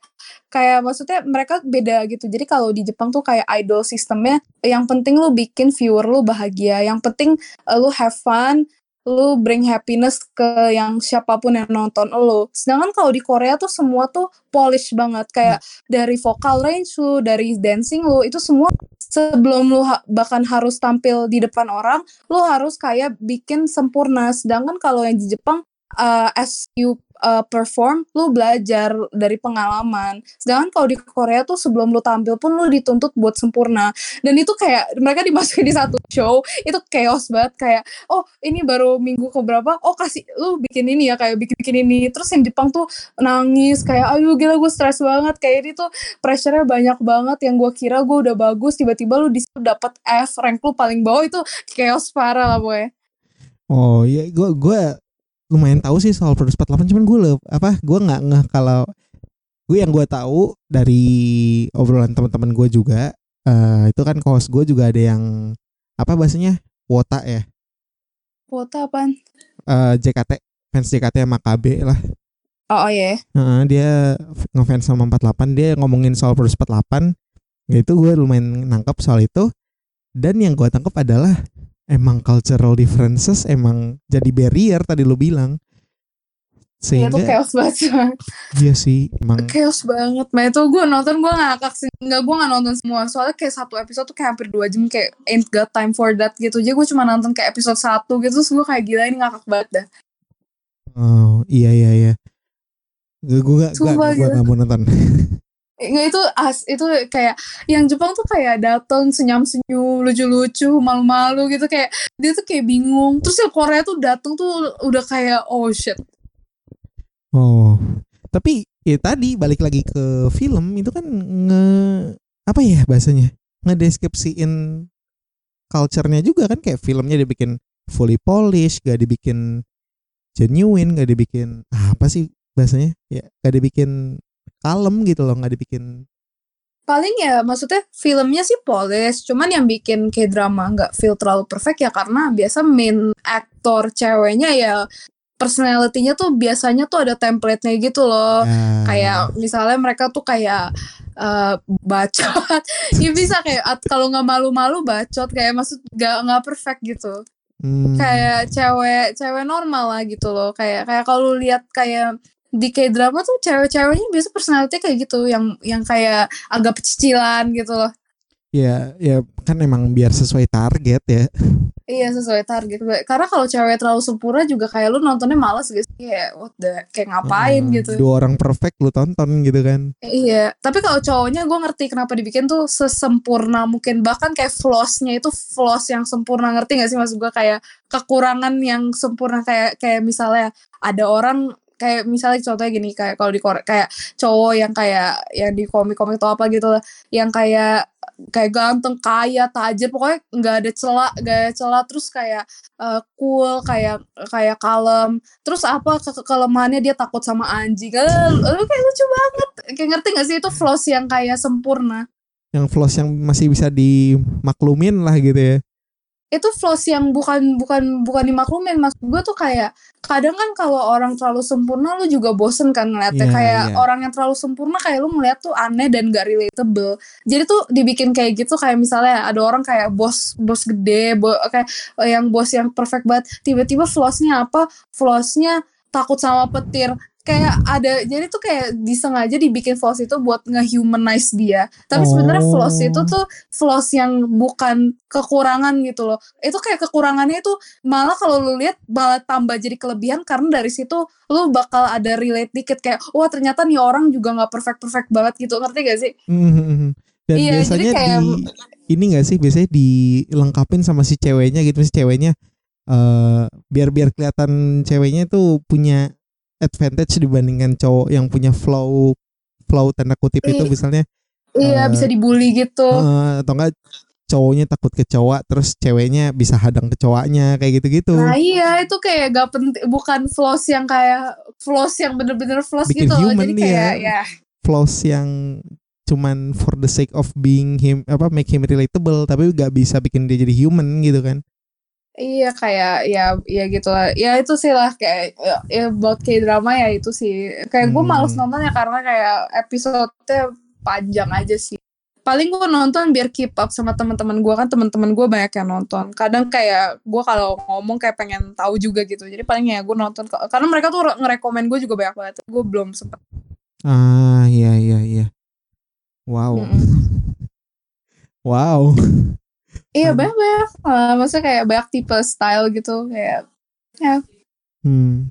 kayak maksudnya mereka beda gitu. Jadi kalau di Jepang tuh kayak idol sistemnya yang penting lu bikin viewer lu bahagia. Yang penting uh, lu have fun lu bring happiness ke yang siapa pun yang nonton lu. Sedangkan kalau di Korea tuh semua tuh polish banget kayak dari vocal range lu, dari dancing lu itu semua sebelum lu ha- bahkan harus tampil di depan orang, lu harus kayak bikin sempurna. Sedangkan kalau yang di Jepang uh, as you uh, perform, lu belajar dari pengalaman. Sedangkan kalau di Korea tuh sebelum lu tampil pun lu dituntut buat sempurna. Dan itu kayak mereka dimasukin di satu show, itu chaos banget. Kayak oh ini baru minggu keberapa? Oh kasih lu bikin ini ya kayak bikin bikin ini. Terus yang Jepang tuh nangis kayak aduh gila gue stres banget. Kayak ini tuh pressure-nya banyak banget. Yang gue kira gue udah bagus tiba-tiba lu di dapat F rank lu paling bawah itu chaos parah lah boy. Oh iya, gue gue lumayan tahu sih soal Produce 48 cuman gue apa gue nggak ngeh kalau gue yang gue tahu dari obrolan teman-teman gue juga eh itu kan host gue juga ada yang apa bahasanya wota ya Kuota apaan? Eh, JKT fans JKT sama KB lah Oh, oh iya. Heeh, dia ngefans sama 48 dia ngomongin soal Produce 48 ya itu gue lumayan nangkep soal itu dan yang gue tangkap adalah emang cultural differences emang jadi barrier tadi lu bilang Iya tuh sehingga chaos banget iya sih emang chaos banget. Nah itu gue nonton gue ngakak sih. Enggak gue gak nonton semua. Soalnya kayak satu episode tuh kayak hampir dua jam kayak ain't got time for that gitu. Jadi gue cuma nonton kayak episode satu gitu. Terus gue kayak gila ini ngakak banget dah. oh iya iya iya gue gue gak gue gak mau nonton Nggak itu as itu kayak yang Jepang tuh kayak datang senyum-senyum lucu-lucu malu-malu gitu kayak dia tuh kayak bingung. Terus yang Korea tuh datang tuh udah kayak oh shit. Oh tapi ya tadi balik lagi ke film itu kan nge apa ya bahasanya ngedeskripsiin culture-nya juga kan kayak filmnya dibikin fully polish gak dibikin genuine gak dibikin apa sih bahasanya? Ya gak dibikin kalem gitu loh gak dibikin. Paling ya maksudnya filmnya sih polish cuman yang bikin kayak drama nggak feel terlalu perfect ya karena biasa main aktor ceweknya ya personality-nya tuh biasanya tuh ada template-nya gitu loh. Ya, kayak misalnya mereka tuh kayak eh, bacot. Ya bisa kayak kalau nggak malu-malu bacot kayak maksud nggak nggak perfect gitu. Hmm, kayak cewek cewek normal lah gitu loh. Kayak kayak kalau lihat kayak di kayak drama tuh cewek-ceweknya biasa personality kayak gitu yang yang kayak agak pecicilan gitu loh. Ya ya kan emang biar sesuai target ya. Iya sesuai target. Karena kalau cewek terlalu sempurna juga kayak lu nontonnya males gitu. Kayak what the kayak ngapain Heeh, gitu. Dua orang perfect lu tonton gitu kan. Iya, tapi kalau cowoknya gue ngerti kenapa dibikin tuh sesempurna mungkin. Bahkan kayak flossnya itu floss yang sempurna. Ngerti gak sih maksud gue kayak kekurangan yang sempurna. Kayak kayak misalnya ada orang kayak misalnya contohnya gini kayak kalau di Korea kayak cowok yang kayak yang di komik-komik atau apa gitu lah yang kayak kayak ganteng kaya tajir pokoknya nggak ada celah nggak ada celah terus kayak eh, cool kayak kayak kalem terus apa ke ke- kelemahannya dia takut sama anjing eh, lu kayak lucu banget. Kayak ngerti gak sih itu flaws yang kayak sempurna? Yang flaws yang masih bisa dimaklumin lah gitu ya itu flaws yang bukan bukan bukan dimaklumin. Mas gue tuh kayak kadang kan kalau orang terlalu sempurna lu juga bosen kan ngeliatnya. Iya, kayak iya. orang yang terlalu sempurna kayak lu ngeliat tuh aneh dan gak relatable. Jadi tuh dibikin kayak gitu kayak misalnya ada orang kayak bos bos gede bo, kayak yang bos yang perfect banget. Tiba-tiba flawsnya apa? Flawsnya takut sama petir kayak ada jadi tuh kayak disengaja dibikin flaws itu buat ngehumanize dia. Tapi sebenarnya flaws Oh. itu tuh flaws yang bukan kekurangan gitu loh. Itu kayak kekurangannya itu malah kalau lu lihat malah tambah jadi kelebihan karena dari situ lu bakal ada relate dikit kayak wah ternyata nih orang juga nggak perfect perfect banget gitu. Ngerti gak sih? Mhm. Dan Iya, jadi biasanya kayak- di ini gak sih? Biasanya dilengkapin sama si ceweknya gitu. Si ceweknya eh biar biar kelihatan ceweknya tuh punya advantage dibandingkan cowok yang punya flow flow tanda kutip itu Iya. misalnya iya Eh, bisa dibully gitu eh, atau enggak cowoknya takut ke cowok terus ceweknya bisa hadang ke cowoknya kayak gitu-gitu. Nah iya itu kayak gak penting bukan flaws yang kayak flaws yang bener-bener flaws Bikin gitu loh human jadi kayak ya Flaws yang cuman for the sake of being him apa make him relatable tapi gak bisa bikin dia jadi human gitu kan. Iya kayak ya ya gitu lah ya itu sih lah kayak ya, ya about k drama ya itu sih kayak gue Hmm. males nontonnya karena kayak episode-nya panjang aja sih paling gue nonton biar keep up sama teman-teman gue kan teman-teman gue banyak yang nonton kadang kayak gue kalau ngomong kayak pengen tahu juga gitu jadi paling ya gue nonton karena mereka tuh ngerekomen gue juga banyak banget gue belum sempet Ah iya iya iya. Wow. Mm-mm. Wow. Iya Hmm. banyak banyak, maksudnya kayak banyak tipe style gitu kayak ya Hmm.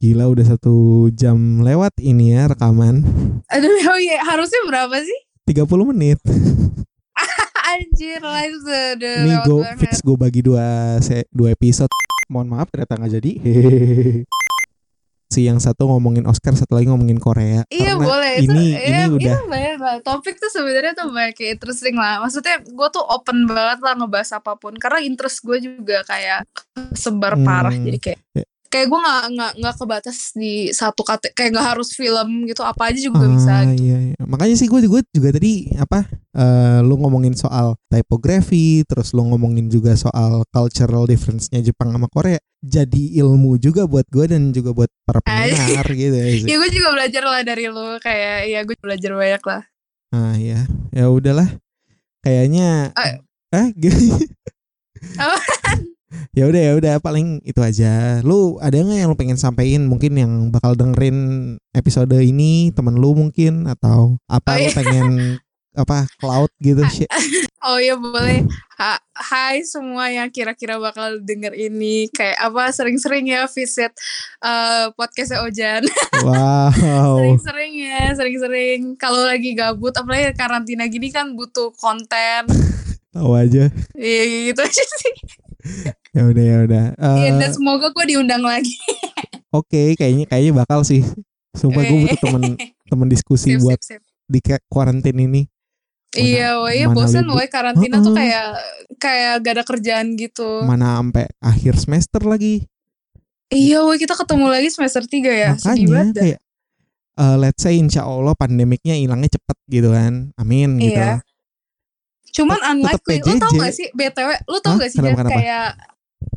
Gila udah satu jam lewat ini ya rekaman. aduh oh iya harusnya berapa sih 30 menit. anjir itu udah banget fix gue bagi dua se dua episode. Mohon maaf ternyata nggak jadi. Hehehe. si yang satu ngomongin Oscar, satu lagi ngomongin Korea. Iya Karena boleh itu ini ya, ini udah itu banyak banget. topik tuh sebenarnya tuh banyak kayak interesting lah maksudnya gue tuh open banget lah ngebahas apa pun karena interest gue juga kayak sebar parah Hmm. jadi kayak Ya. kayak gue nggak nggak nggak kebatas di satu kata kayak nggak harus film gitu apa aja juga bisa Ah, gitu. iya, iya. Makanya sih gue gue juga tadi apa eh, lu ngomongin soal typography, terus lu ngomongin juga soal cultural difference-nya Jepang sama Korea. Jadi ilmu juga buat gue dan juga buat para Ah, pendengar gitu ya ya gue juga belajar lah dari lu kayak ya gue belajar banyak lah Ah ya, ya udahlah. Kayaknya Ah. eh Apa? ya udah ya udah paling itu aja. Lu ada nggak yang lu pengen sampein mungkin yang bakal dengerin episode ini temen lu mungkin atau apa Oh, lu iya. pengen apa cloud gitu shit. Oh iya boleh. Ha hai semua yang kira-kira bakal denger ini kayak apa sering-sering ya visit eh podcastnya Ojan. Wow. Sering-sering ya, sering-sering. Kalau lagi gabut, apalagi karantina gini kan butuh konten. Tahu aja. Iya gitu aja sih. Ya udah ya udah. Eh, dan semoga gue diundang lagi. Oke, kayaknya kayaknya bakal sih. Sumpah gue butuh temen temen diskusi Sip, buat sip, sip. di kayak quarantine ini. Iya, mana bosan woy karantina tuh Heeh. kayak kayak gak ada kerjaan gitu. Mana sampai akhir semester lagi. Iya, woy kita ketemu lagi semester 3 ya. Sedih Makanya dah. kayak eh, let's say insya Allah pandemiknya hilangnya cepet gitu kan. Amin gitu. Iya. Cuman tetep unlikely. Lu tau gak sih BTW, lu tau Hah? gak sih Kenapa, kayak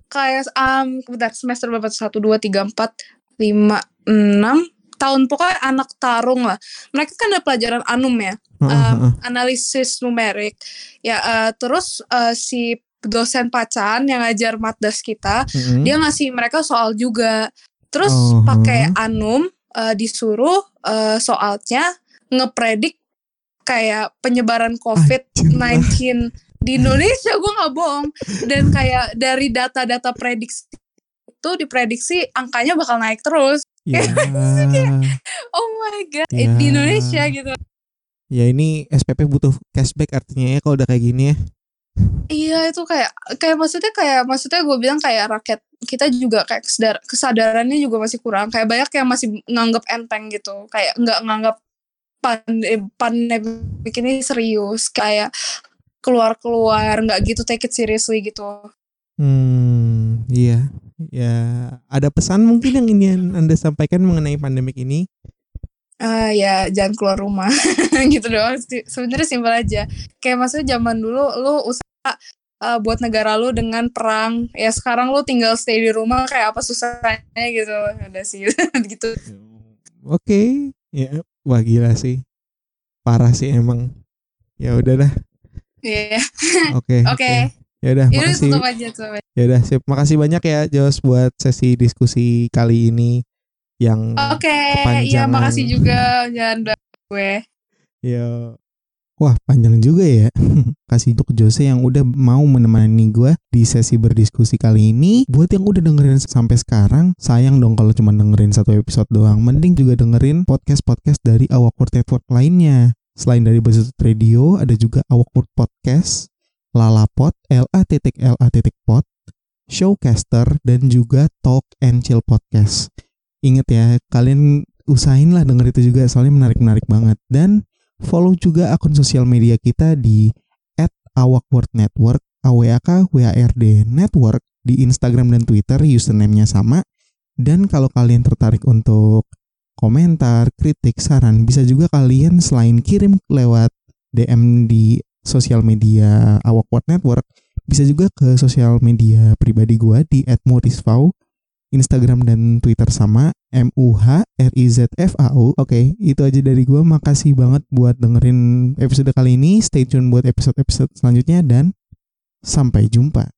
kayak um bentar semester berapa? 1 2 3 4 5 6 tahun pokoknya anak tarung lah. Mereka kan ada pelajaran anum ya, um, analisis numerik. Ya eh, terus eh, si dosen pacan yang ngajar matdas kita, Mm-mm. dia ngasih mereka soal juga. Terus Oh, pakai anum eh, disuruh eh, soalnya ngepredik kayak penyebaran COVID-19 di Indonesia gue nggak bohong dan kayak dari data-data prediksi itu diprediksi angkanya bakal naik terus. Ya, Oh my god, Ya. di Indonesia gitu. Ya ini SPP butuh cashback artinya ya kalau udah kayak gini ya. Iya itu kayak kayak maksudnya kayak maksudnya gue bilang kayak rakyat kita juga kayak kesadar, kesadarannya juga masih kurang kayak banyak yang masih nganggap enteng gitu kayak nggak nganggap pandemi pandemi ini serius kayak keluar keluar nggak gitu take it seriously gitu Hmm, iya. Ya, ada pesan mungkin yang ingin Anda sampaikan mengenai pandemik ini? Ah ya jangan keluar rumah gitu doang sih sebenarnya simpel aja kayak maksudnya zaman dulu lu usaha uh, buat negara lu dengan perang ya sekarang lu tinggal stay di rumah kayak apa susahnya gitu udah sih gitu Oke, ya, wah gila sih. Parah sih emang. Ya udah dah. Iya, Oke. oke. Ya udah, makasih. tutup aja tutup aja. Ya udah, sip. Makasih banyak ya Jos buat sesi diskusi kali ini yang Oke, iya kepanjangan. makasih juga janda gue. Ya. Wah panjang juga ya Kasih untuk Jose yang udah mau menemani gue Di sesi berdiskusi kali ini Buat yang udah dengerin sampai sekarang Sayang dong kalau cuma dengerin satu episode doang Mending juga dengerin podcast-podcast dari Awkward Network lainnya Selain dari Basutut Radio Ada juga Awkward Podcast Lalapot L-A titik L-A titik pot Showcaster Dan juga Talk and Chill Podcast Ingat ya Kalian usahain lah denger itu juga Soalnya menarik-menarik banget. Dan follow juga akun sosial media kita di @awkwardnetwork awak ward network di Instagram dan Twitter username-nya sama. Dan kalau kalian tertarik untuk komentar, kritik, saran bisa juga kalian selain kirim lewat DM di sosial media Awkward Network bisa juga ke sosial media pribadi gua di @morisvau Instagram dan Twitter sama M U H R I Z F A U. Oke, itu aja dari gua. Makasih banget buat dengerin episode kali ini. Stay tune buat episode-episode selanjutnya dan sampai jumpa.